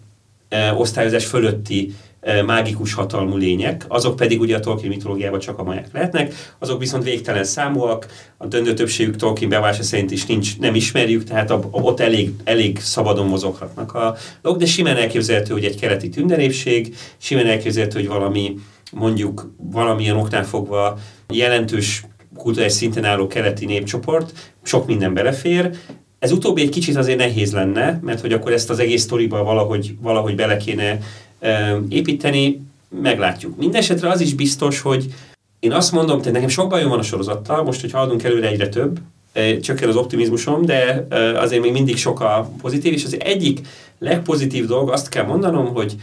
e, osztályozás fölötti e, mágikus hatalmú lények, azok pedig ugye a Tolkien mitológiában csak a maják lehetnek, azok viszont végtelen számúak, a döntő többségük Tolkien bevása szerint is nincs, nem ismerjük, tehát a, ott elég, elég szabadon mozoghatnak a dolgok, de simán elképzelhető, hogy egy keleti tündenépség, simán elképzelhető, hogy valami mondjuk valamilyen oknál fogva jelentős kulturális szinten álló keleti népcsoport, sok minden belefér, ez utóbbi egy kicsit azért nehéz lenne, mert hogy akkor ezt az egész sztoriba valahogy, valahogy bele kéne e, építeni, meglátjuk. Mindenesetre az is biztos, hogy én azt mondom, hogy nekem sok bajom van a sorozattal, most, hogy haladunk előre egyre több, csökken az optimizmusom, de azért még mindig sok a pozitív, és az egyik legpozitív dolog, azt kell mondanom, hogy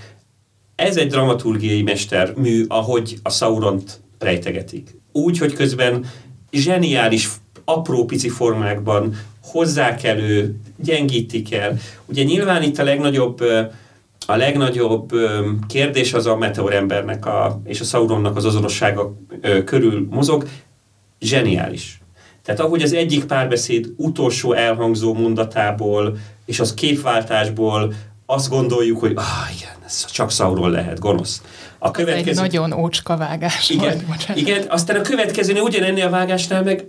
ez egy dramaturgiai mestermű, ahogy a Sauront rejtegetik. Úgy, hogy közben zseniális apró pici formákban hozzák elő, gyengítik el. Ugye nyilván itt a legnagyobb a legnagyobb kérdés az a meteorembernek a, és a Sauronnak az azonossága körül mozog, zseniális. Tehát ahogy az egyik párbeszéd utolsó elhangzó mondatából és az képváltásból azt gondoljuk, hogy ah, igen, ez csak Sauron lehet, gonosz. A következő... Ez egy nagyon ócska vágás igen, volt, Igen, aztán a következőnél ugyanennél a vágásnál meg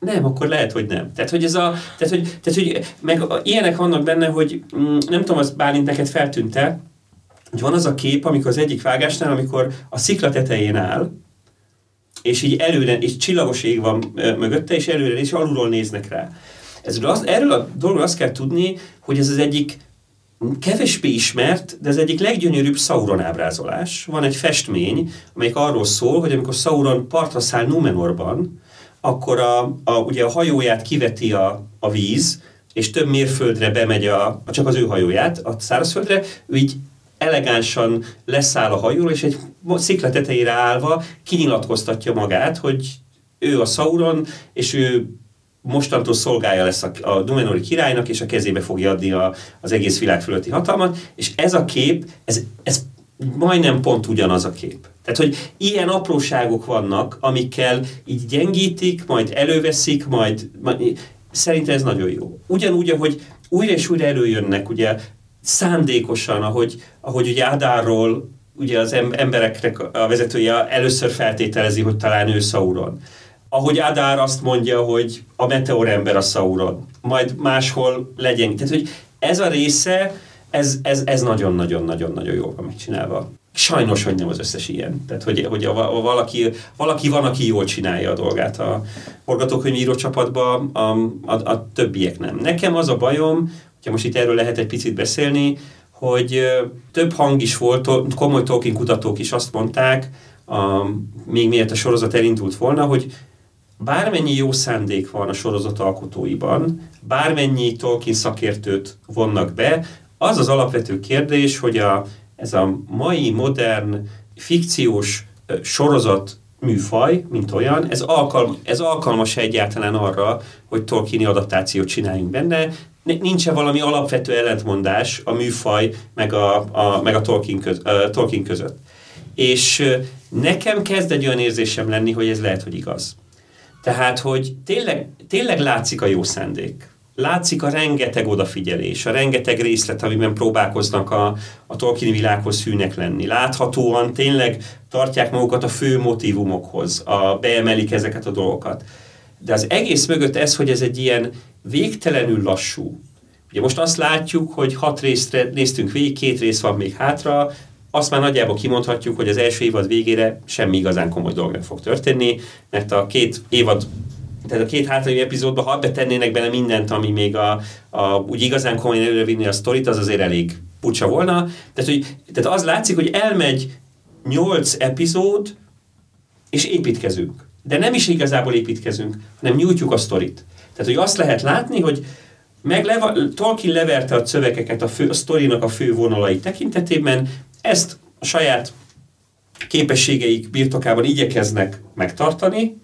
nem, akkor lehet, hogy nem. Tehát, hogy ez a, tehát, hogy, tehát, hogy meg ilyenek vannak benne, hogy mm, nem tudom, az Bálint neked feltűnte, hogy van az a kép, amikor az egyik vágásnál, amikor a szikla tetején áll, és így előre, és csillagos ég van mögötte, és előre, és alulról néznek rá. Ezről az, erről a dologról azt kell tudni, hogy ez az egyik kevésbé ismert, de az egyik leggyönyörűbb Sauron ábrázolás. Van egy festmény, amelyik arról szól, hogy amikor Sauron partra száll Numenorban, akkor a, a, ugye a hajóját kiveti a, a víz, és több mérföldre bemegy a, csak az ő hajóját, a szárazföldre, ő így elegánsan leszáll a hajóról, és egy szikla tetejére állva kinyilatkoztatja magát, hogy ő a Sauron, és ő mostantól szolgája lesz a, a Numenori királynak, és a kezébe fogja adni a, az egész világ fölötti hatalmat, és ez a kép, ez, ez majdnem pont ugyanaz a kép. Tehát, hogy ilyen apróságok vannak, amikkel így gyengítik, majd előveszik, majd, majd szerintem ez nagyon jó. Ugyanúgy, ahogy újra és újra előjönnek, ugye szándékosan, ahogy, ahogy ugye Adárról ugye az embereknek a vezetője először feltételezi, hogy talán ő Sauron ahogy Adár azt mondja, hogy a meteor ember a Sauron, majd máshol legyen. Tehát, hogy ez a része, ez, ez, ez nagyon-nagyon-nagyon-nagyon jól van megcsinálva. Sajnos, hogy nem az összes ilyen. Tehát, hogy, hogy a, a valaki, valaki van, aki jól csinálja a dolgát a forgatókönyvíró csapatban, a, a, a többiek nem. Nekem az a bajom, hogyha most itt erről lehet egy picit beszélni, hogy több hang is volt, komoly Tolkien kutatók is azt mondták, a, még miért a sorozat elindult volna, hogy bármennyi jó szándék van a sorozat alkotóiban, bármennyi Tolkien szakértőt vonnak be, az az alapvető kérdés, hogy a, ez a mai modern fikciós sorozat műfaj, mint olyan, ez, alkalm, ez alkalmas egyáltalán arra, hogy Tolkieni adaptációt csináljunk benne. Nincs-e valami alapvető ellentmondás a műfaj meg a, a, meg a Tolkien, köz, a Tolkien között. És nekem kezd egy olyan érzésem lenni, hogy ez lehet, hogy igaz. Tehát, hogy tényleg, tényleg látszik a jó szándék. Látszik a rengeteg odafigyelés, a rengeteg részlet, amiben próbálkoznak a, a Tolkien világhoz hűnek lenni. Láthatóan tényleg tartják magukat a fő motivumokhoz, a, beemelik ezeket a dolgokat. De az egész mögött ez, hogy ez egy ilyen végtelenül lassú. Ugye most azt látjuk, hogy hat részt néztünk végig, két rész van még hátra, azt már nagyjából kimondhatjuk, hogy az első évad végére semmi igazán komoly dolog nem fog történni, mert a két évad tehát a két hátralévő epizódban, ha betennének bele mindent, ami még a, a, úgy igazán komolyan előre vinni a sztorit, az azért elég pucsa volna. Tehát, hogy, tehát az látszik, hogy elmegy nyolc epizód, és építkezünk. De nem is igazából építkezünk, hanem nyújtjuk a sztorit. Tehát, hogy azt lehet látni, hogy meg leva, Tolkien leverte a szövegeket a, fő, a sztorinak a fő vonalai tekintetében, ezt a saját képességeik birtokában igyekeznek megtartani,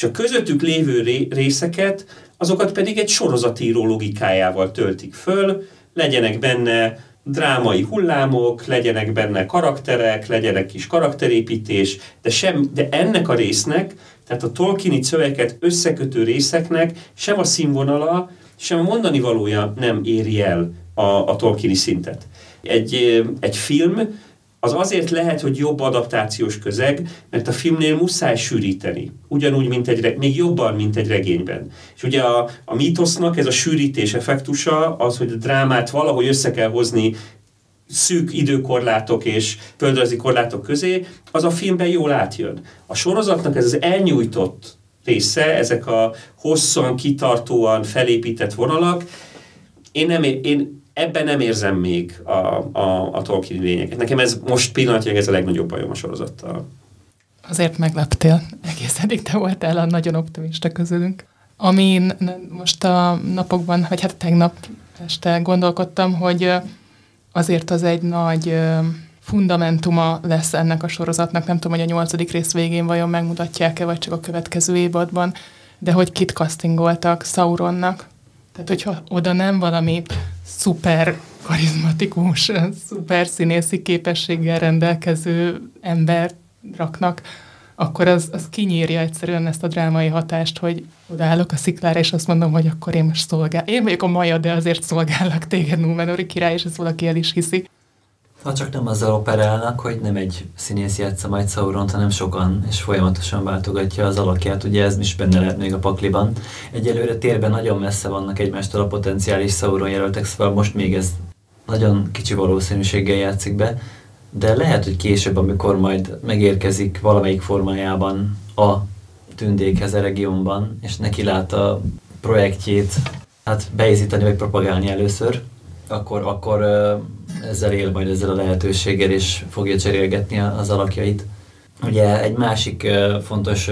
és a közöttük lévő részeket, azokat pedig egy sorozatíró logikájával töltik föl, legyenek benne drámai hullámok, legyenek benne karakterek, legyenek kis karakterépítés, de, sem, de ennek a résznek, tehát a Tolkieni szöveket összekötő részeknek sem a színvonala, sem a mondani valója nem éri el a, a Tolkieni szintet. Egy, egy film az azért lehet, hogy jobb adaptációs közeg, mert a filmnél muszáj sűríteni. Ugyanúgy, mint egy, még jobban, mint egy regényben. És ugye a, a mítosznak ez a sűrítés effektusa az, hogy a drámát valahogy össze kell hozni szűk időkorlátok és földrajzi korlátok közé, az a filmben jól átjön. A sorozatnak ez az elnyújtott része, ezek a hosszan, kitartóan felépített vonalak, én, nem, én ebben nem érzem még a, a, a Tolkien lényeket. Nekem ez most pillanatnyilag ez a legnagyobb bajom a sorozattal. Azért megleptél. Egész eddig te voltál a nagyon optimista közülünk. Amin most a napokban, vagy hát tegnap este gondolkodtam, hogy azért az egy nagy fundamentuma lesz ennek a sorozatnak. Nem tudom, hogy a nyolcadik rész végén vajon megmutatják-e, vagy csak a következő évadban, de hogy kit castingoltak Sauronnak. Tehát, hogyha oda nem valami szuper karizmatikus, szuper színészi képességgel rendelkező ember raknak, akkor az, az kinyírja egyszerűen ezt a drámai hatást, hogy odaállok a sziklára, és azt mondom, hogy akkor én most szolgál. Én vagyok a maja, de azért szolgállak téged, Númenori király, és ezt valaki el is hiszi. Ha csak nem azzal operálnak, hogy nem egy színész játsza majd sauron hanem sokan, és folyamatosan váltogatja az alakját, ugye ez is benne lehet még a pakliban. Egyelőre térben nagyon messze vannak egymástól a potenciális Sauron jelöltek, szóval most még ez nagyon kicsi valószínűséggel játszik be, de lehet, hogy később, amikor majd megérkezik valamelyik formájában a tündékhez a regionban, és neki lát a projektjét hát beizítani vagy propagálni először, akkor, akkor ezzel él majd ezzel a lehetőséggel, és fogja cserélgetni az alakjait. Ugye egy másik fontos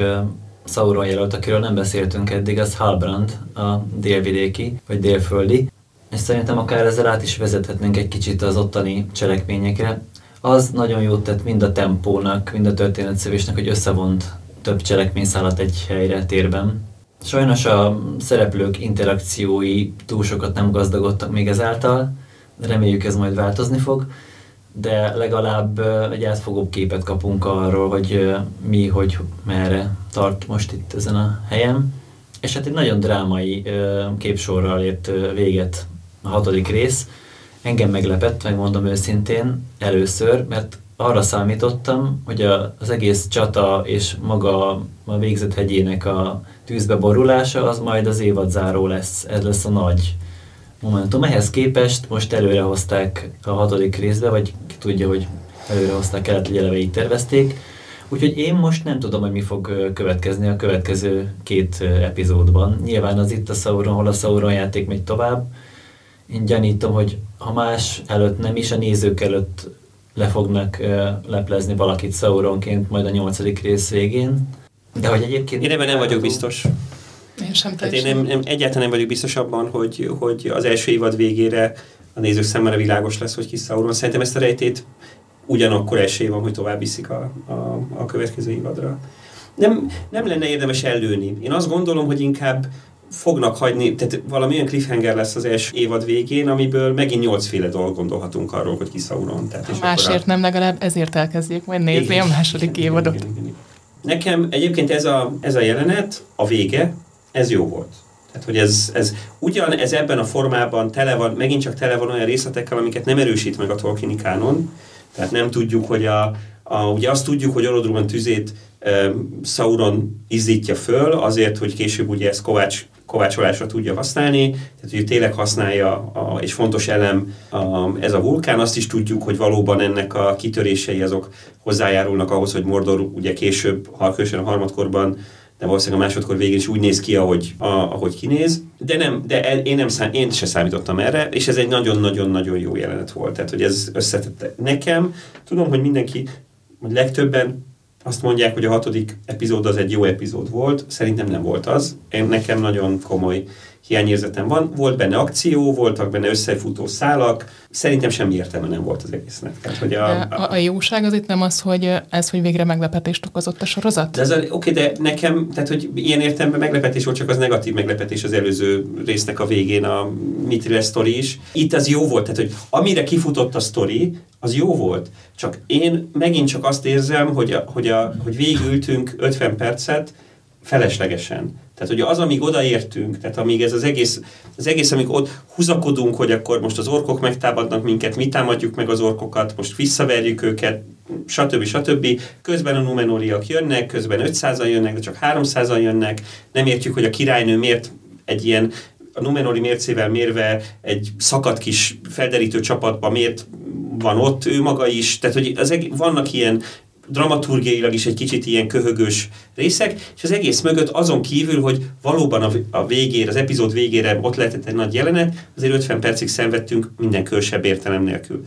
Sauron jelölt, akiről nem beszéltünk eddig, az Halbrand, a délvidéki, vagy délföldi. És szerintem akár ezzel át is vezethetnénk egy kicsit az ottani cselekményekre. Az nagyon jót tett mind a tempónak, mind a történetszövésnek, hogy összevont több cselekményszállat egy helyre, térben. Sajnos a szereplők interakciói túl sokat nem gazdagodtak még ezáltal, reméljük ez majd változni fog, de legalább egy átfogóbb képet kapunk arról, hogy mi, hogy merre tart most itt ezen a helyen. És hát egy nagyon drámai képsorral ért véget a hatodik rész. Engem meglepett, megmondom őszintén, először, mert arra számítottam, hogy a, az egész csata és maga a végzett hegyének a tűzbe borulása, az majd az évadzáró lesz. Ez lesz a nagy momentum. Ehhez képest most előre hozták a hatodik részbe, vagy ki tudja, hogy előre hozták el, hogy eleve így tervezték. Úgyhogy én most nem tudom, hogy mi fog következni a következő két epizódban. Nyilván az itt a Sauron, hol a Sauron játék megy tovább. Én gyanítom, hogy ha más előtt nem is, a nézők előtt le fognak leplezni valakit Sauronként majd a nyolcadik rész végén. De hogy egyébként... Én ebben nem vagyok biztos. Én sem Tehát én nem, nem, egyáltalán nem vagyok biztos abban, hogy, hogy az első évad végére a nézők számára világos lesz, hogy ki Sauron. Szerintem ezt a rejtét ugyanakkor esély van, hogy tovább viszik a, a, a következő évadra. Nem, nem lenne érdemes ellőni. Én azt gondolom, hogy inkább fognak hagyni, tehát valami olyan cliffhanger lesz az első évad végén, amiből megint nyolcféle dolgot gondolhatunk arról, hogy ki Sauron. Tehát, és másért a... nem, legalább ezért elkezdjék majd nézni igen, a második igen, évadot. Igen, igen, igen. Nekem egyébként ez a, ez a jelenet, a vége, ez jó volt. Tehát, hogy ez, ez ugyan ez ebben a formában tele van, megint csak tele van olyan részletekkel, amiket nem erősít meg a Tolkieni kánon. Tehát nem tudjuk, hogy a, a ugye azt tudjuk, hogy Orodruman tüzét e, Sauron izzítja föl, azért, hogy később ugye ezt Kovács kovácsolásra tudja használni, tehát hogy tényleg használja, a, és fontos elem a, ez a vulkán, azt is tudjuk, hogy valóban ennek a kitörései azok hozzájárulnak ahhoz, hogy Mordor ugye később, ha a harmadkorban de valószínűleg a másodkor végén is úgy néz ki, ahogy, a, ahogy kinéz. De nem, de én, nem szám, én se számítottam erre, és ez egy nagyon-nagyon-nagyon jó jelenet volt. Tehát, hogy ez összetette. Nekem, tudom, hogy mindenki, hogy legtöbben azt mondják, hogy a hatodik epizód az egy jó epizód volt, szerintem nem volt az. Én, nekem nagyon komoly hiányérzetem van. Volt benne akció, voltak benne összefutó szálak, szerintem semmi értelme nem volt az egésznek. Tehát, hogy a, a, a jóság az itt nem az, hogy ez, hogy végre meglepetést okozott a sorozat? De ez, oké, de nekem, tehát hogy ilyen értelemben meglepetés volt, csak az negatív meglepetés az előző résznek a végén, a Mithril sztori is. Itt az jó volt, tehát hogy amire kifutott a sztori, az jó volt. Csak én megint csak azt érzem, hogy, a, hogy, a, hogy végültünk 50 percet feleslegesen. Tehát, hogy az, amíg odaértünk, tehát amíg ez az egész, az egész, amíg ott húzakodunk, hogy akkor most az orkok megtámadnak minket, mi támadjuk meg az orkokat, most visszaverjük őket, stb. stb. Közben a numenóriak jönnek, közben 500-an jönnek, de csak 300-an jönnek. Nem értjük, hogy a királynő miért egy ilyen a Numenori mércével mérve egy szakadt kis felderítő csapatban miért van ott ő maga is, tehát hogy az vannak ilyen dramaturgiailag is egy kicsit ilyen köhögős részek, és az egész mögött azon kívül, hogy valóban a, végére, az epizód végére ott lehetett egy nagy jelenet, azért 50 percig szenvedtünk minden külsebb értelem nélkül.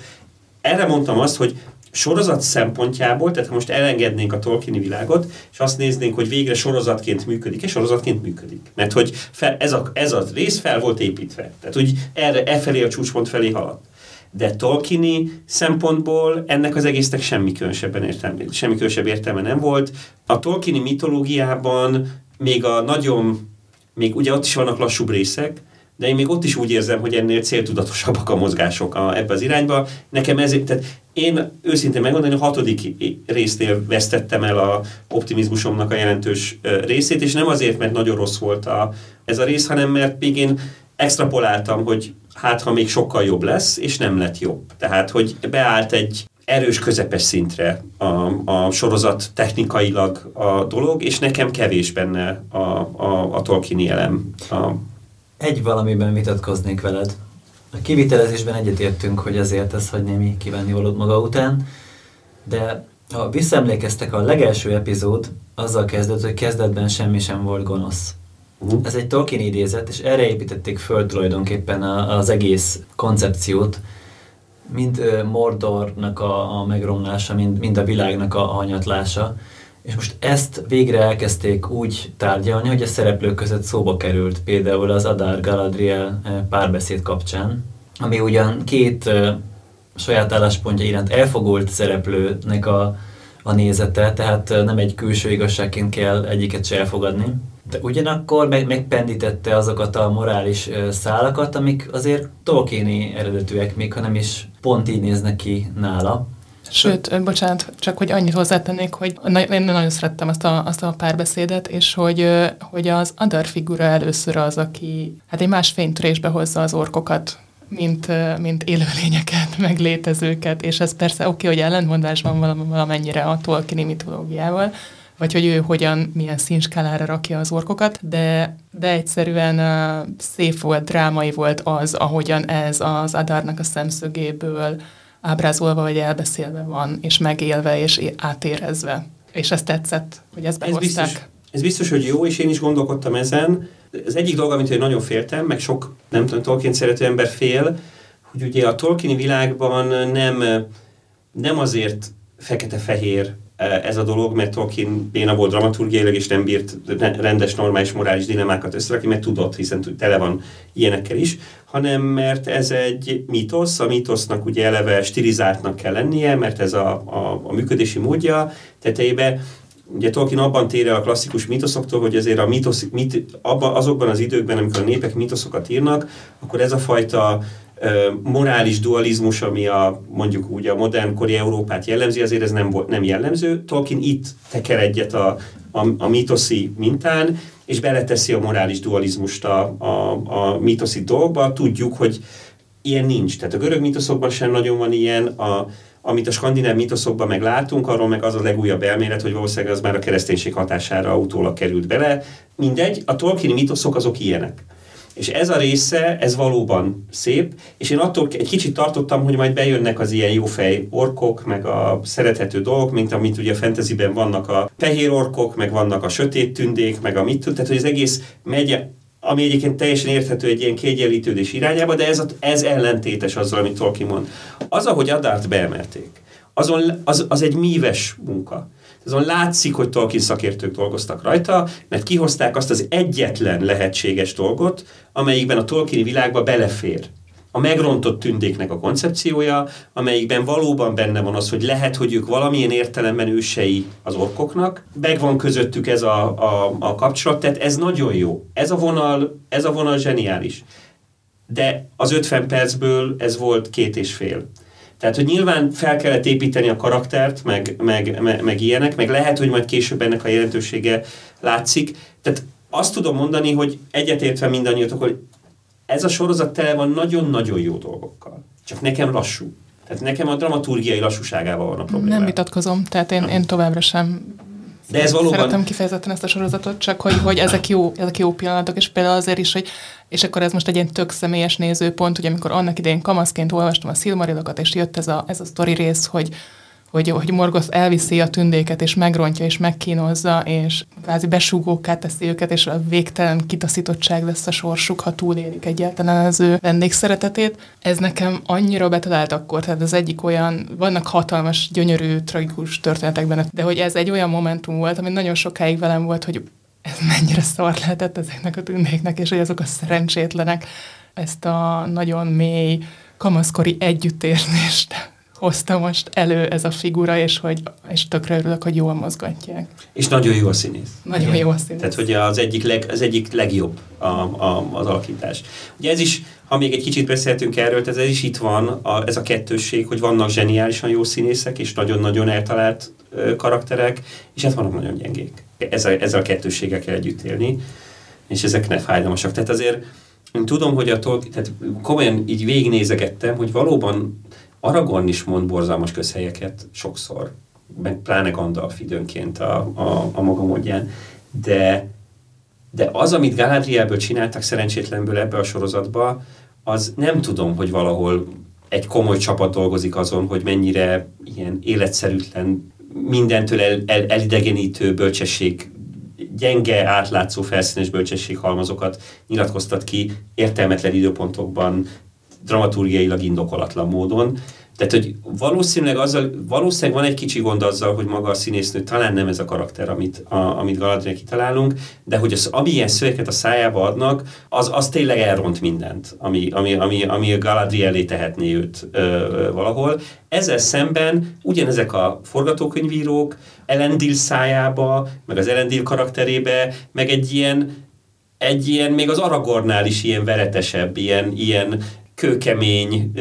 Erre mondtam azt, hogy sorozat szempontjából, tehát ha most elengednénk a Tolkieni világot, és azt néznénk, hogy végre sorozatként működik, és sorozatként működik. Mert hogy fel, ez, a, ez a rész fel volt építve. Tehát úgy erre, e felé a csúcspont felé haladt de Tolkieni szempontból ennek az egésznek semmi különösebben értelme, semmi különösebb értelme nem volt. A Tolkieni mitológiában még a nagyon, még ugye ott is vannak lassúbb részek, de én még ott is úgy érzem, hogy ennél céltudatosabbak a mozgások a, ebbe az irányba. Nekem ezért, tehát én őszintén megmondani, a hatodik résznél vesztettem el a optimizmusomnak a jelentős részét, és nem azért, mert nagyon rossz volt a, ez a rész, hanem mert még én extrapoláltam, hogy hát ha még sokkal jobb lesz, és nem lett jobb. Tehát, hogy beállt egy erős közepes szintre a, a sorozat technikailag a dolog, és nekem kevés benne a, a, a Tolkieni elem. A... Egy valamiben vitatkoznék veled. A kivitelezésben egyetértünk, hogy azért ez hagy némi valót maga után, De ha visszaemlékeztek, a legelső epizód azzal kezdett, hogy kezdetben semmi sem volt gonosz. Uh-huh. Ez egy Tolkien idézet, és erre építették föl tulajdonképpen az egész koncepciót, mind Mordornak a, a megromlása, mind, mind a világnak a hanyatlása. És most ezt végre elkezdték úgy tárgyalni, hogy a szereplők között szóba került, például az Adar Galadriel párbeszéd kapcsán, ami ugyan két saját álláspontja iránt elfogult szereplőnek a, a nézete, tehát nem egy külső igazságként kell egyiket se elfogadni. De ugyanakkor meg, megpendítette azokat a morális szálakat, amik azért Tolkieni eredetűek, még ha nem is pont így néznek ki nála. Sőt, bocsánat, csak hogy annyit hozzátennék, hogy én nagyon szerettem azt a, azt a párbeszédet, és hogy, hogy az Adar figura először az, aki hát egy más fénytörésbe hozza az orkokat, mint, mint élőlényeket, meg létezőket, és ez persze oké, okay, hogy ellentmondásban valamennyire a Tolkieni mitológiával, vagy hogy ő hogyan, milyen színskálára rakja az orkokat, de, de egyszerűen uh, szép volt, drámai volt az, ahogyan ez az Adarnak a szemszögéből ábrázolva vagy elbeszélve van, és megélve és átérezve. És ezt tetszett, hogy ezt behozták. Ez biztos, ez biztos, hogy jó, és én is gondolkodtam ezen. Az egyik dolog, amit én nagyon féltem, meg sok, nem tudom, Tolkien szerető ember fél, hogy ugye a Tolkieni világban nem, nem azért fekete-fehér ez a dolog, mert Tolkien béna volt dramaturgiailag, és nem bírt rendes, normális, morális dilemákat összerakni, mert tudott, hiszen tele van ilyenekkel is, hanem mert ez egy mítosz, a mítosznak ugye eleve stilizáltnak kell lennie, mert ez a, a, a működési módja tetejébe, ugye Tolkien abban tér el a klasszikus mítoszoktól, hogy azért a mítosz, mit, abban, azokban az időkben, amikor a népek mítoszokat írnak, akkor ez a fajta morális dualizmus, ami a, mondjuk úgy a modern kori Európát jellemzi, azért ez nem, nem jellemző. Tolkien itt teker egyet a, a, a mítoszi mintán, és beleteszi a morális dualizmust a, a, a mítoszi dolgba. Tudjuk, hogy ilyen nincs. Tehát a görög mítoszokban sem nagyon van ilyen, a, amit a skandináv mítoszokban meg látunk, arról meg az a legújabb elmélet, hogy valószínűleg az már a kereszténység hatására utólag került bele. Mindegy, a Tolkieni mítoszok azok ilyenek. És ez a része, ez valóban szép, és én attól egy kicsit tartottam, hogy majd bejönnek az ilyen jófej orkok, meg a szerethető dolgok, mint amit ugye a fantasyben vannak a fehér orkok, meg vannak a sötét tündék, meg a mit tud, tehát hogy az egész megy, ami egyébként teljesen érthető egy ilyen kiegyenlítődés irányába, de ez, ez ellentétes azzal, amit Tolkien mond. Az, ahogy Adárt beemelték, azon, az, az egy míves munka. Azon látszik, hogy Tolkien szakértők dolgoztak rajta, mert kihozták azt az egyetlen lehetséges dolgot, amelyikben a Tolkieni világba belefér a megrontott tündéknek a koncepciója, amelyikben valóban benne van az, hogy lehet, hogy ők valamilyen értelemben ősei az orkoknak, megvan közöttük ez a, a, a kapcsolat, tehát ez nagyon jó. Ez a vonal, ez a vonal zseniális. De az 50 percből ez volt két és fél. Tehát, hogy nyilván fel kellett építeni a karaktert, meg, meg, meg, meg ilyenek, meg lehet, hogy majd később ennek a jelentősége látszik. Tehát azt tudom mondani, hogy egyetértve mindannyiatok, hogy ez a sorozat tele van nagyon-nagyon jó dolgokkal. Csak nekem lassú. Tehát nekem a dramaturgiai lassúságával van a probléma. Nem vitatkozom, tehát én, én továbbra sem de ez valóban... Szeretem kifejezetten ezt a sorozatot, csak hogy, hogy ezek, jó, ezek jó pillanatok, és például azért is, hogy és akkor ez most egy ilyen tök személyes nézőpont, hogy amikor annak idején kamaszként olvastam a Silmarilokat, és jött ez a, ez a sztori rész, hogy, hogy, hogy Morgoth elviszi a tündéket, és megrontja, és megkínozza, és kvázi besúgóká teszi őket, és a végtelen kitaszítottság lesz a sorsuk, ha túlélik egyáltalán az ő vendégszeretetét. Ez nekem annyira betalált akkor, tehát az egyik olyan, vannak hatalmas, gyönyörű, tragikus történetek benne, de hogy ez egy olyan momentum volt, ami nagyon sokáig velem volt, hogy ez mennyire szar lehetett ezeknek a tündéknek, és hogy azok a szerencsétlenek ezt a nagyon mély kamaszkori együttérzést hozta most elő ez a figura, és, hogy, és tökre örülök, hogy jól mozgatják. És nagyon jó a színész. Nagyon Igen. jó a színész. Tehát, hogy az egyik, leg, az egyik legjobb a, a, az alakítás. Ugye ez is, ha még egy kicsit beszéltünk erről, ez is itt van, a, ez a kettősség, hogy vannak zseniálisan jó színészek, és nagyon-nagyon eltalált ö, karakterek, és hát vannak nagyon gyengék. Ezzel, ezzel a kettősséggel kell együtt élni, és ezek ne fájdalmasak. Tehát azért én tudom, hogy a Tolkien, tehát komolyan így végignézegettem, hogy valóban Aragorn is mond borzalmas közhelyeket sokszor, meg pláne Gandalf időnként a, a, a maga módján, de, de az, amit Galadrielből csináltak szerencsétlenből ebbe a sorozatba, az nem tudom, hogy valahol egy komoly csapat dolgozik azon, hogy mennyire ilyen életszerűtlen, mindentől el, el, elidegenítő bölcsesség, gyenge, átlátszó, felszínes bölcsesség halmazokat nyilatkoztat ki értelmetlen időpontokban, dramaturgiailag indokolatlan módon. Tehát, hogy valószínűleg, azzal, valószínűleg van egy kicsi gond azzal, hogy maga a színésznő talán nem ez a karakter, amit, a, amit Galadriel kitalálunk, de hogy az, ami ilyen a szájába adnak, az, az tényleg elront mindent, ami, ami, ami, ami Galadriel elé tehetné őt ö, ö, valahol. Ezzel szemben ugyanezek a forgatókönyvírók Elendil szájába, meg az Elendil karakterébe, meg egy ilyen egy ilyen, még az Aragornál is ilyen veretesebb, ilyen, ilyen kőkemény,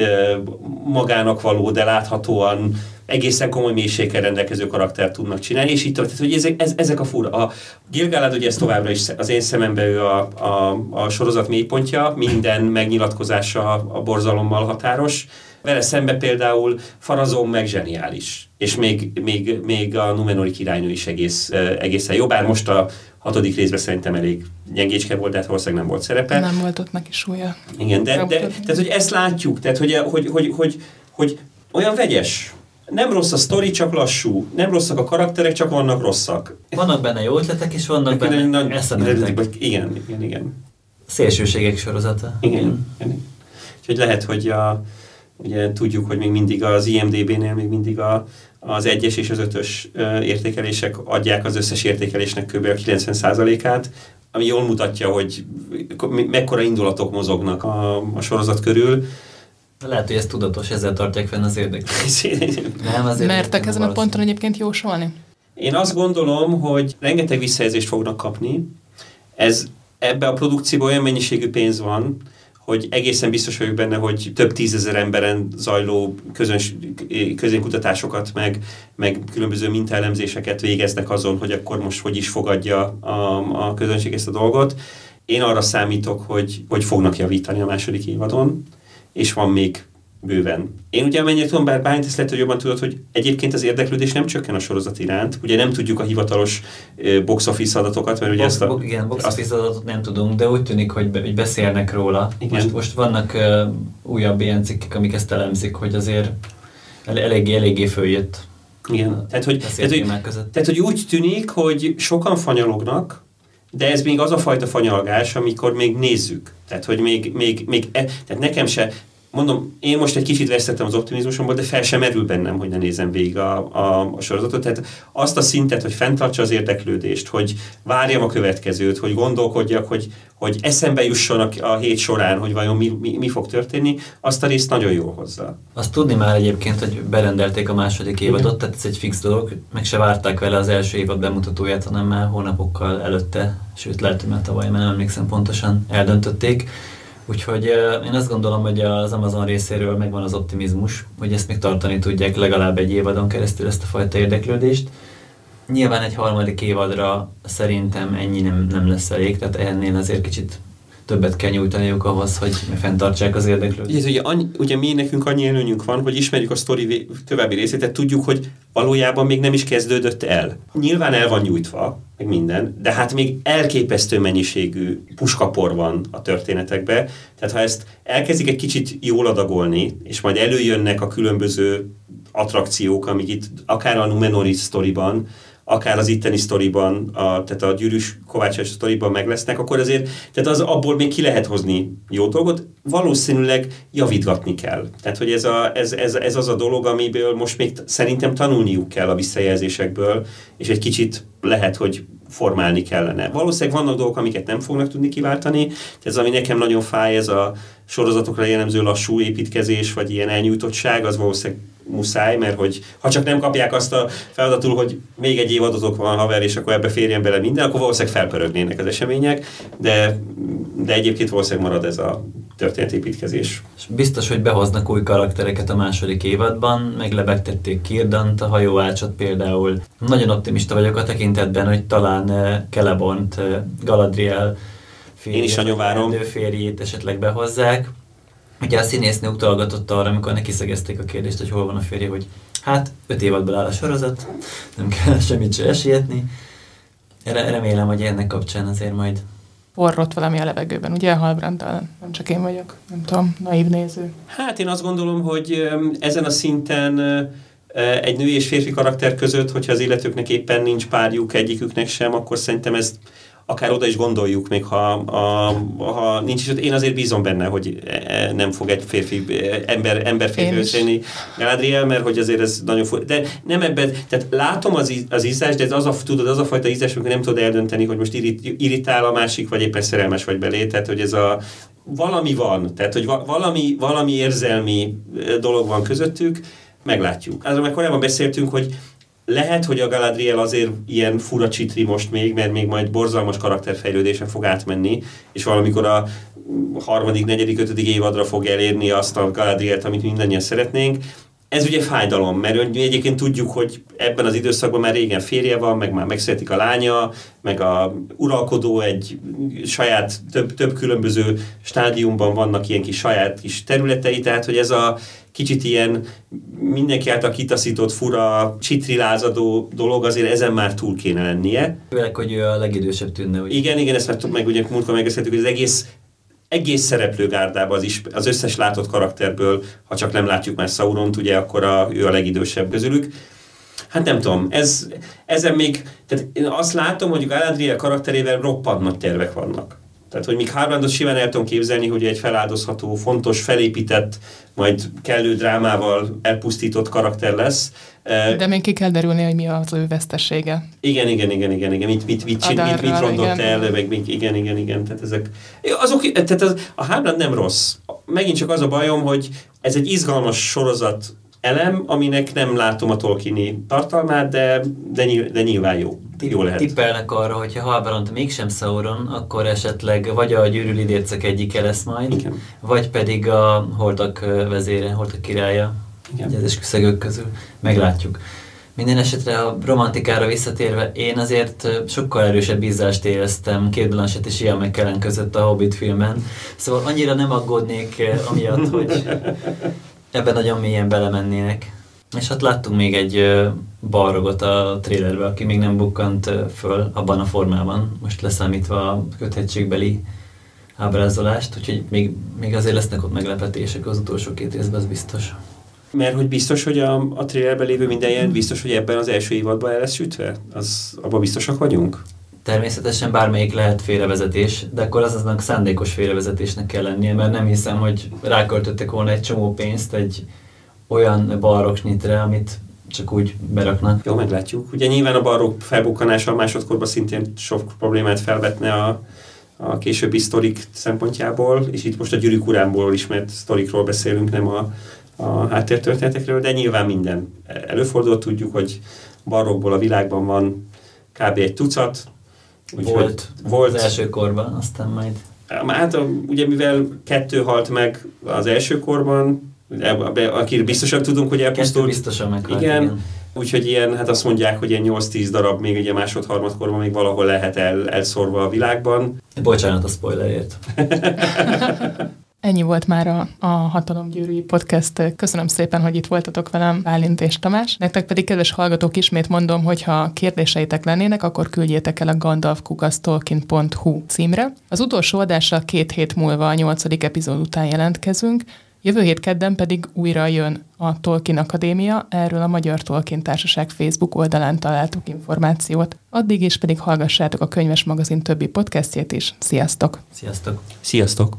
magának való, de láthatóan egészen komoly mélységgel rendelkező karaktert tudnak csinálni, és így tehát, hogy ezek, ez, ezek a fura. A Gilgalad ugye ez továbbra is az én szememben ő a, a, a sorozat mélypontja, minden megnyilatkozása a borzalommal határos. Vele szembe például Farazon meg zseniális, és még, még, még a Numenori királynő is egész, egészen jó, bár most a hatodik részben szerintem elég gyengécske volt, de hát valószínűleg nem volt szerepe. Nem volt ott neki súlya. Igen, de, de tehát, hogy ezt látjuk, tehát, hogy, hogy, hogy, hogy, hogy olyan vegyes, nem rossz a sztori, csak lassú. Nem rosszak a karakterek, csak vannak rosszak. Vannak benne jó ötletek, és vannak benne eszementek. Igen, igen, igen. Szélsőségek sorozata. Igen, igen. igen. Úgyhogy lehet, hogy a, ugye tudjuk, hogy még mindig az IMDB-nél még mindig a, az egyes és az ötös értékelések adják az összes értékelésnek kb. a 90%-át, ami jól mutatja, hogy mekkora indulatok mozognak a, a sorozat körül. Lehet, hogy ez tudatos, ezzel tartják fenn az érdeklődést. Nem, azért Mertek ezen a ponton egyébként jósolni? Én azt gondolom, hogy rengeteg visszajelzést fognak kapni. Ez ebbe a produkcióban olyan mennyiségű pénz van, hogy egészen biztos vagyok benne, hogy több tízezer emberen zajló közöns, közénkutatásokat, meg, meg különböző mintaelemzéseket végeznek azon, hogy akkor most hogy is fogadja a, a közönség ezt a dolgot. Én arra számítok, hogy, hogy fognak javítani a második évadon, és van még bőven. Én ugye amennyire tudom, bár Bányt ezt lehet, hogy jobban tudod, hogy egyébként az érdeklődés nem csökken a sorozat iránt. Ugye nem tudjuk a hivatalos box office adatokat, mert ugye box, ezt a... Igen, box office adatot nem tudunk, de úgy tűnik, hogy, hogy beszélnek róla. Igen. Most, most vannak uh, újabb ilyen cikkek, amik ezt elemzik, hogy azért el, eléggé, eléggé följött. Igen, tehát hogy, tehát, hogy, tehát hogy úgy tűnik, hogy sokan fanyalognak, de ez még az a fajta fanyalgás, amikor még nézzük. Tehát, hogy még, még, még e, tehát nekem se, mondom, én most egy kicsit vesztettem az optimizmusomból, de fel sem merül bennem, hogy ne nézem végig a, a, a sorozatot. Tehát azt a szintet, hogy fenntartsa az érdeklődést, hogy várjam a következőt, hogy gondolkodjak, hogy, hogy eszembe jusson a, a hét során, hogy vajon mi, mi, mi fog történni, azt a részt nagyon jól hozza. Azt tudni már egyébként, hogy berendelték a második évadot, Igen. tehát ez egy fix dolog, meg se várták vele az első évad bemutatóját, hanem már hónapokkal előtte, sőt lehet, hogy már tavaly, mert nem emlékszem pontosan, eldöntötték. Úgyhogy én azt gondolom, hogy az Amazon részéről megvan az optimizmus, hogy ezt még tartani tudják legalább egy évadon keresztül ezt a fajta érdeklődést. Nyilván egy harmadik évadra szerintem ennyi nem, nem lesz elég, tehát ennél azért kicsit többet kell nyújtaniuk ahhoz, hogy fenntartsák az érdeklődést. Ez ugye, annyi, ugye mi nekünk annyi előnyünk van, hogy ismerjük a sztori további részét, tehát tudjuk, hogy valójában még nem is kezdődött el. Nyilván el van nyújtva, meg minden, de hát még elképesztő mennyiségű puskapor van a történetekbe, tehát ha ezt elkezdik egy kicsit jól adagolni, és majd előjönnek a különböző attrakciók, amik itt akár a Numenori sztoriban, akár az itteni sztoriban, a, tehát a gyűrűs kovácsás sztoriban meg lesznek, akkor azért tehát az, abból még ki lehet hozni jó dolgot, valószínűleg javítgatni kell. Tehát, hogy ez, a, ez, ez, ez az a dolog, amiből most még szerintem tanulniuk kell a visszajelzésekből, és egy kicsit lehet, hogy formálni kellene. Valószínűleg vannak dolgok, amiket nem fognak tudni kiváltani, ez ami nekem nagyon fáj, ez a sorozatokra jellemző lassú építkezés, vagy ilyen elnyújtottság, az valószínűleg muszáj, mert hogy ha csak nem kapják azt a feladatul, hogy még egy évadatok van haver, és akkor ebbe férjen bele minden, akkor valószínűleg felpörögnének az események, de, de egyébként valószínűleg marad ez a történetépítkezés. És biztos, hogy behoznak új karaktereket a második évadban, meglebegtették Kirdant, a hajóácsot például. Nagyon optimista vagyok a tekintetben, hogy talán eh, Kelebont, eh, Galadriel férjét, Én is nagyon várom. férjét esetleg behozzák. Ugye a színésznő utalgatott arra, amikor neki szegezték a kérdést, hogy hol van a férje, hogy hát öt évadból áll a sorozat, nem kell semmit se esélyetni. Remélem, hogy ennek kapcsán azért majd forrott valami a levegőben, ugye Halbranddal? Nem csak én vagyok, nem tudom, naív néző. Hát én azt gondolom, hogy ezen a szinten egy női és férfi karakter között, hogyha az illetőknek éppen nincs párjuk egyiküknek sem, akkor szerintem ez akár oda is gondoljuk, még ha, a, ha nincs is Én azért bízom benne, hogy e, nem fog egy férfi ember, ember férfi összejönni. Galadriel, mert hogy azért ez nagyon fog, de nem ebben, tehát látom az, az ízás, de ez az a, tudod, az a fajta ízás, amikor nem tudod eldönteni, hogy most irrit, irritál a másik, vagy éppen szerelmes vagy belé, tehát hogy ez a valami van, tehát hogy valami, valami érzelmi dolog van közöttük, meglátjuk. Azon meg korábban beszéltünk, hogy lehet, hogy a Galadriel azért ilyen fura csitri most még, mert még majd borzalmas karakterfejlődésen fog átmenni, és valamikor a harmadik, negyedik, ötödik évadra fog elérni azt a Galadrielt, amit mindannyian szeretnénk. Ez ugye fájdalom, mert egyébként tudjuk, hogy ebben az időszakban már régen férje van, meg már megszületik a lánya, meg a uralkodó egy saját, több, több különböző stádiumban vannak ilyen kis saját kis területei, tehát hogy ez a kicsit ilyen mindenki által kitaszított, fura, csitrilázadó dolog, azért ezen már túl kéne lennie. Főleg, hogy ő a legidősebb tűnne. Ugye? Igen, igen, ezt már meg ugye múltkor megbeszéltük, hogy az egész egész szereplőgárdában az, is, az összes látott karakterből, ha csak nem látjuk már Sauront, ugye, akkor a, ő a legidősebb közülük. Hát nem tudom, ez, ezen még, tehát én azt látom, hogy Galadriel karakterével roppant nagy tervek vannak. Tehát, hogy míg Harvardot simán el tudom képzelni, hogy egy feláldozható, fontos, felépített, majd kellő drámával elpusztított karakter lesz. De még ki kell derülni, hogy mi az ő vesztessége. Igen, igen, igen, igen, igen. Mit, mit, mit, mit, mit, mit rondott igen. el, meg még, igen, igen, igen. Tehát ezek, azok, tehát az, a Harvard nem rossz. Megint csak az a bajom, hogy ez egy izgalmas sorozat elem, aminek nem látom a Tolkieni tartalmát, de, de, de nyilván jó. Lehet. Tippelnek arra, hogy ha Halbarant mégsem Sauron, akkor esetleg vagy a gyűrű lidércek egyike lesz majd, Igen. vagy pedig a holdak vezére, holdak királya, Igen. az esküszegők közül. Meglátjuk. Minden esetre a romantikára visszatérve, én azért sokkal erősebb bízást éreztem Két Blanchett és Ian McKellen között a Hobbit filmen. Szóval annyira nem aggódnék amiatt, hogy ebben nagyon mélyen belemennének. És hát láttunk még egy balrogot a trailerbe, aki még nem bukkant föl abban a formában, most leszámítva a köthetségbeli ábrázolást, úgyhogy még, még azért lesznek ott meglepetések az utolsó két részben, az biztos. Mert hogy biztos, hogy a, a trailerben lévő minden ilyen biztos, hogy ebben az első évadban el lesz sütve? Az, abban biztosak vagyunk? Természetesen bármelyik lehet félrevezetés, de akkor az aznak szándékos félrevezetésnek kell lennie, mert nem hiszem, hogy ráköltöttek volna egy csomó pénzt egy olyan balroksnyitre, amit csak úgy beraknak. Jó, meglátjuk. Ugye nyilván a barok felbukkanása a másodkorban szintén sok problémát felvetne a, a későbbi sztorik szempontjából, és itt most a gyűrűk uránból ismert sztorikról beszélünk, nem a, a háttértörténetekről, de nyilván minden előfordult, tudjuk, hogy barokból a világban van kb. egy tucat, úgy volt, volt az első korban, aztán majd... Hát ugye mivel kettő halt meg az első korban, aki biztosan tudunk, hogy elpusztult. Kettő biztosan meghalt, igen. igen. Úgyhogy ilyen, hát azt mondják, hogy ilyen 8-10 darab még ugye másod-harmadkorban még valahol lehet el, elszorva a világban. Bocsánat a spoilerért. Ennyi volt már a, a Hatalomgyűrűi Podcast. Köszönöm szépen, hogy itt voltatok velem, Bálint és Tamás. Nektek pedig, kedves hallgatók, ismét mondom, hogy ha kérdéseitek lennének, akkor küldjétek el a gandalfkukasztolkien.hu címre. Az utolsó adásra két hét múlva a nyolcadik epizód után jelentkezünk, Jövő hét kedden pedig újra jön a Tolkien Akadémia, erről a Magyar Tolkien Társaság Facebook oldalán találtuk információt. Addig is pedig hallgassátok a Könyves Magazin többi podcastjét is. Sziasztok! Sziasztok! Sziasztok!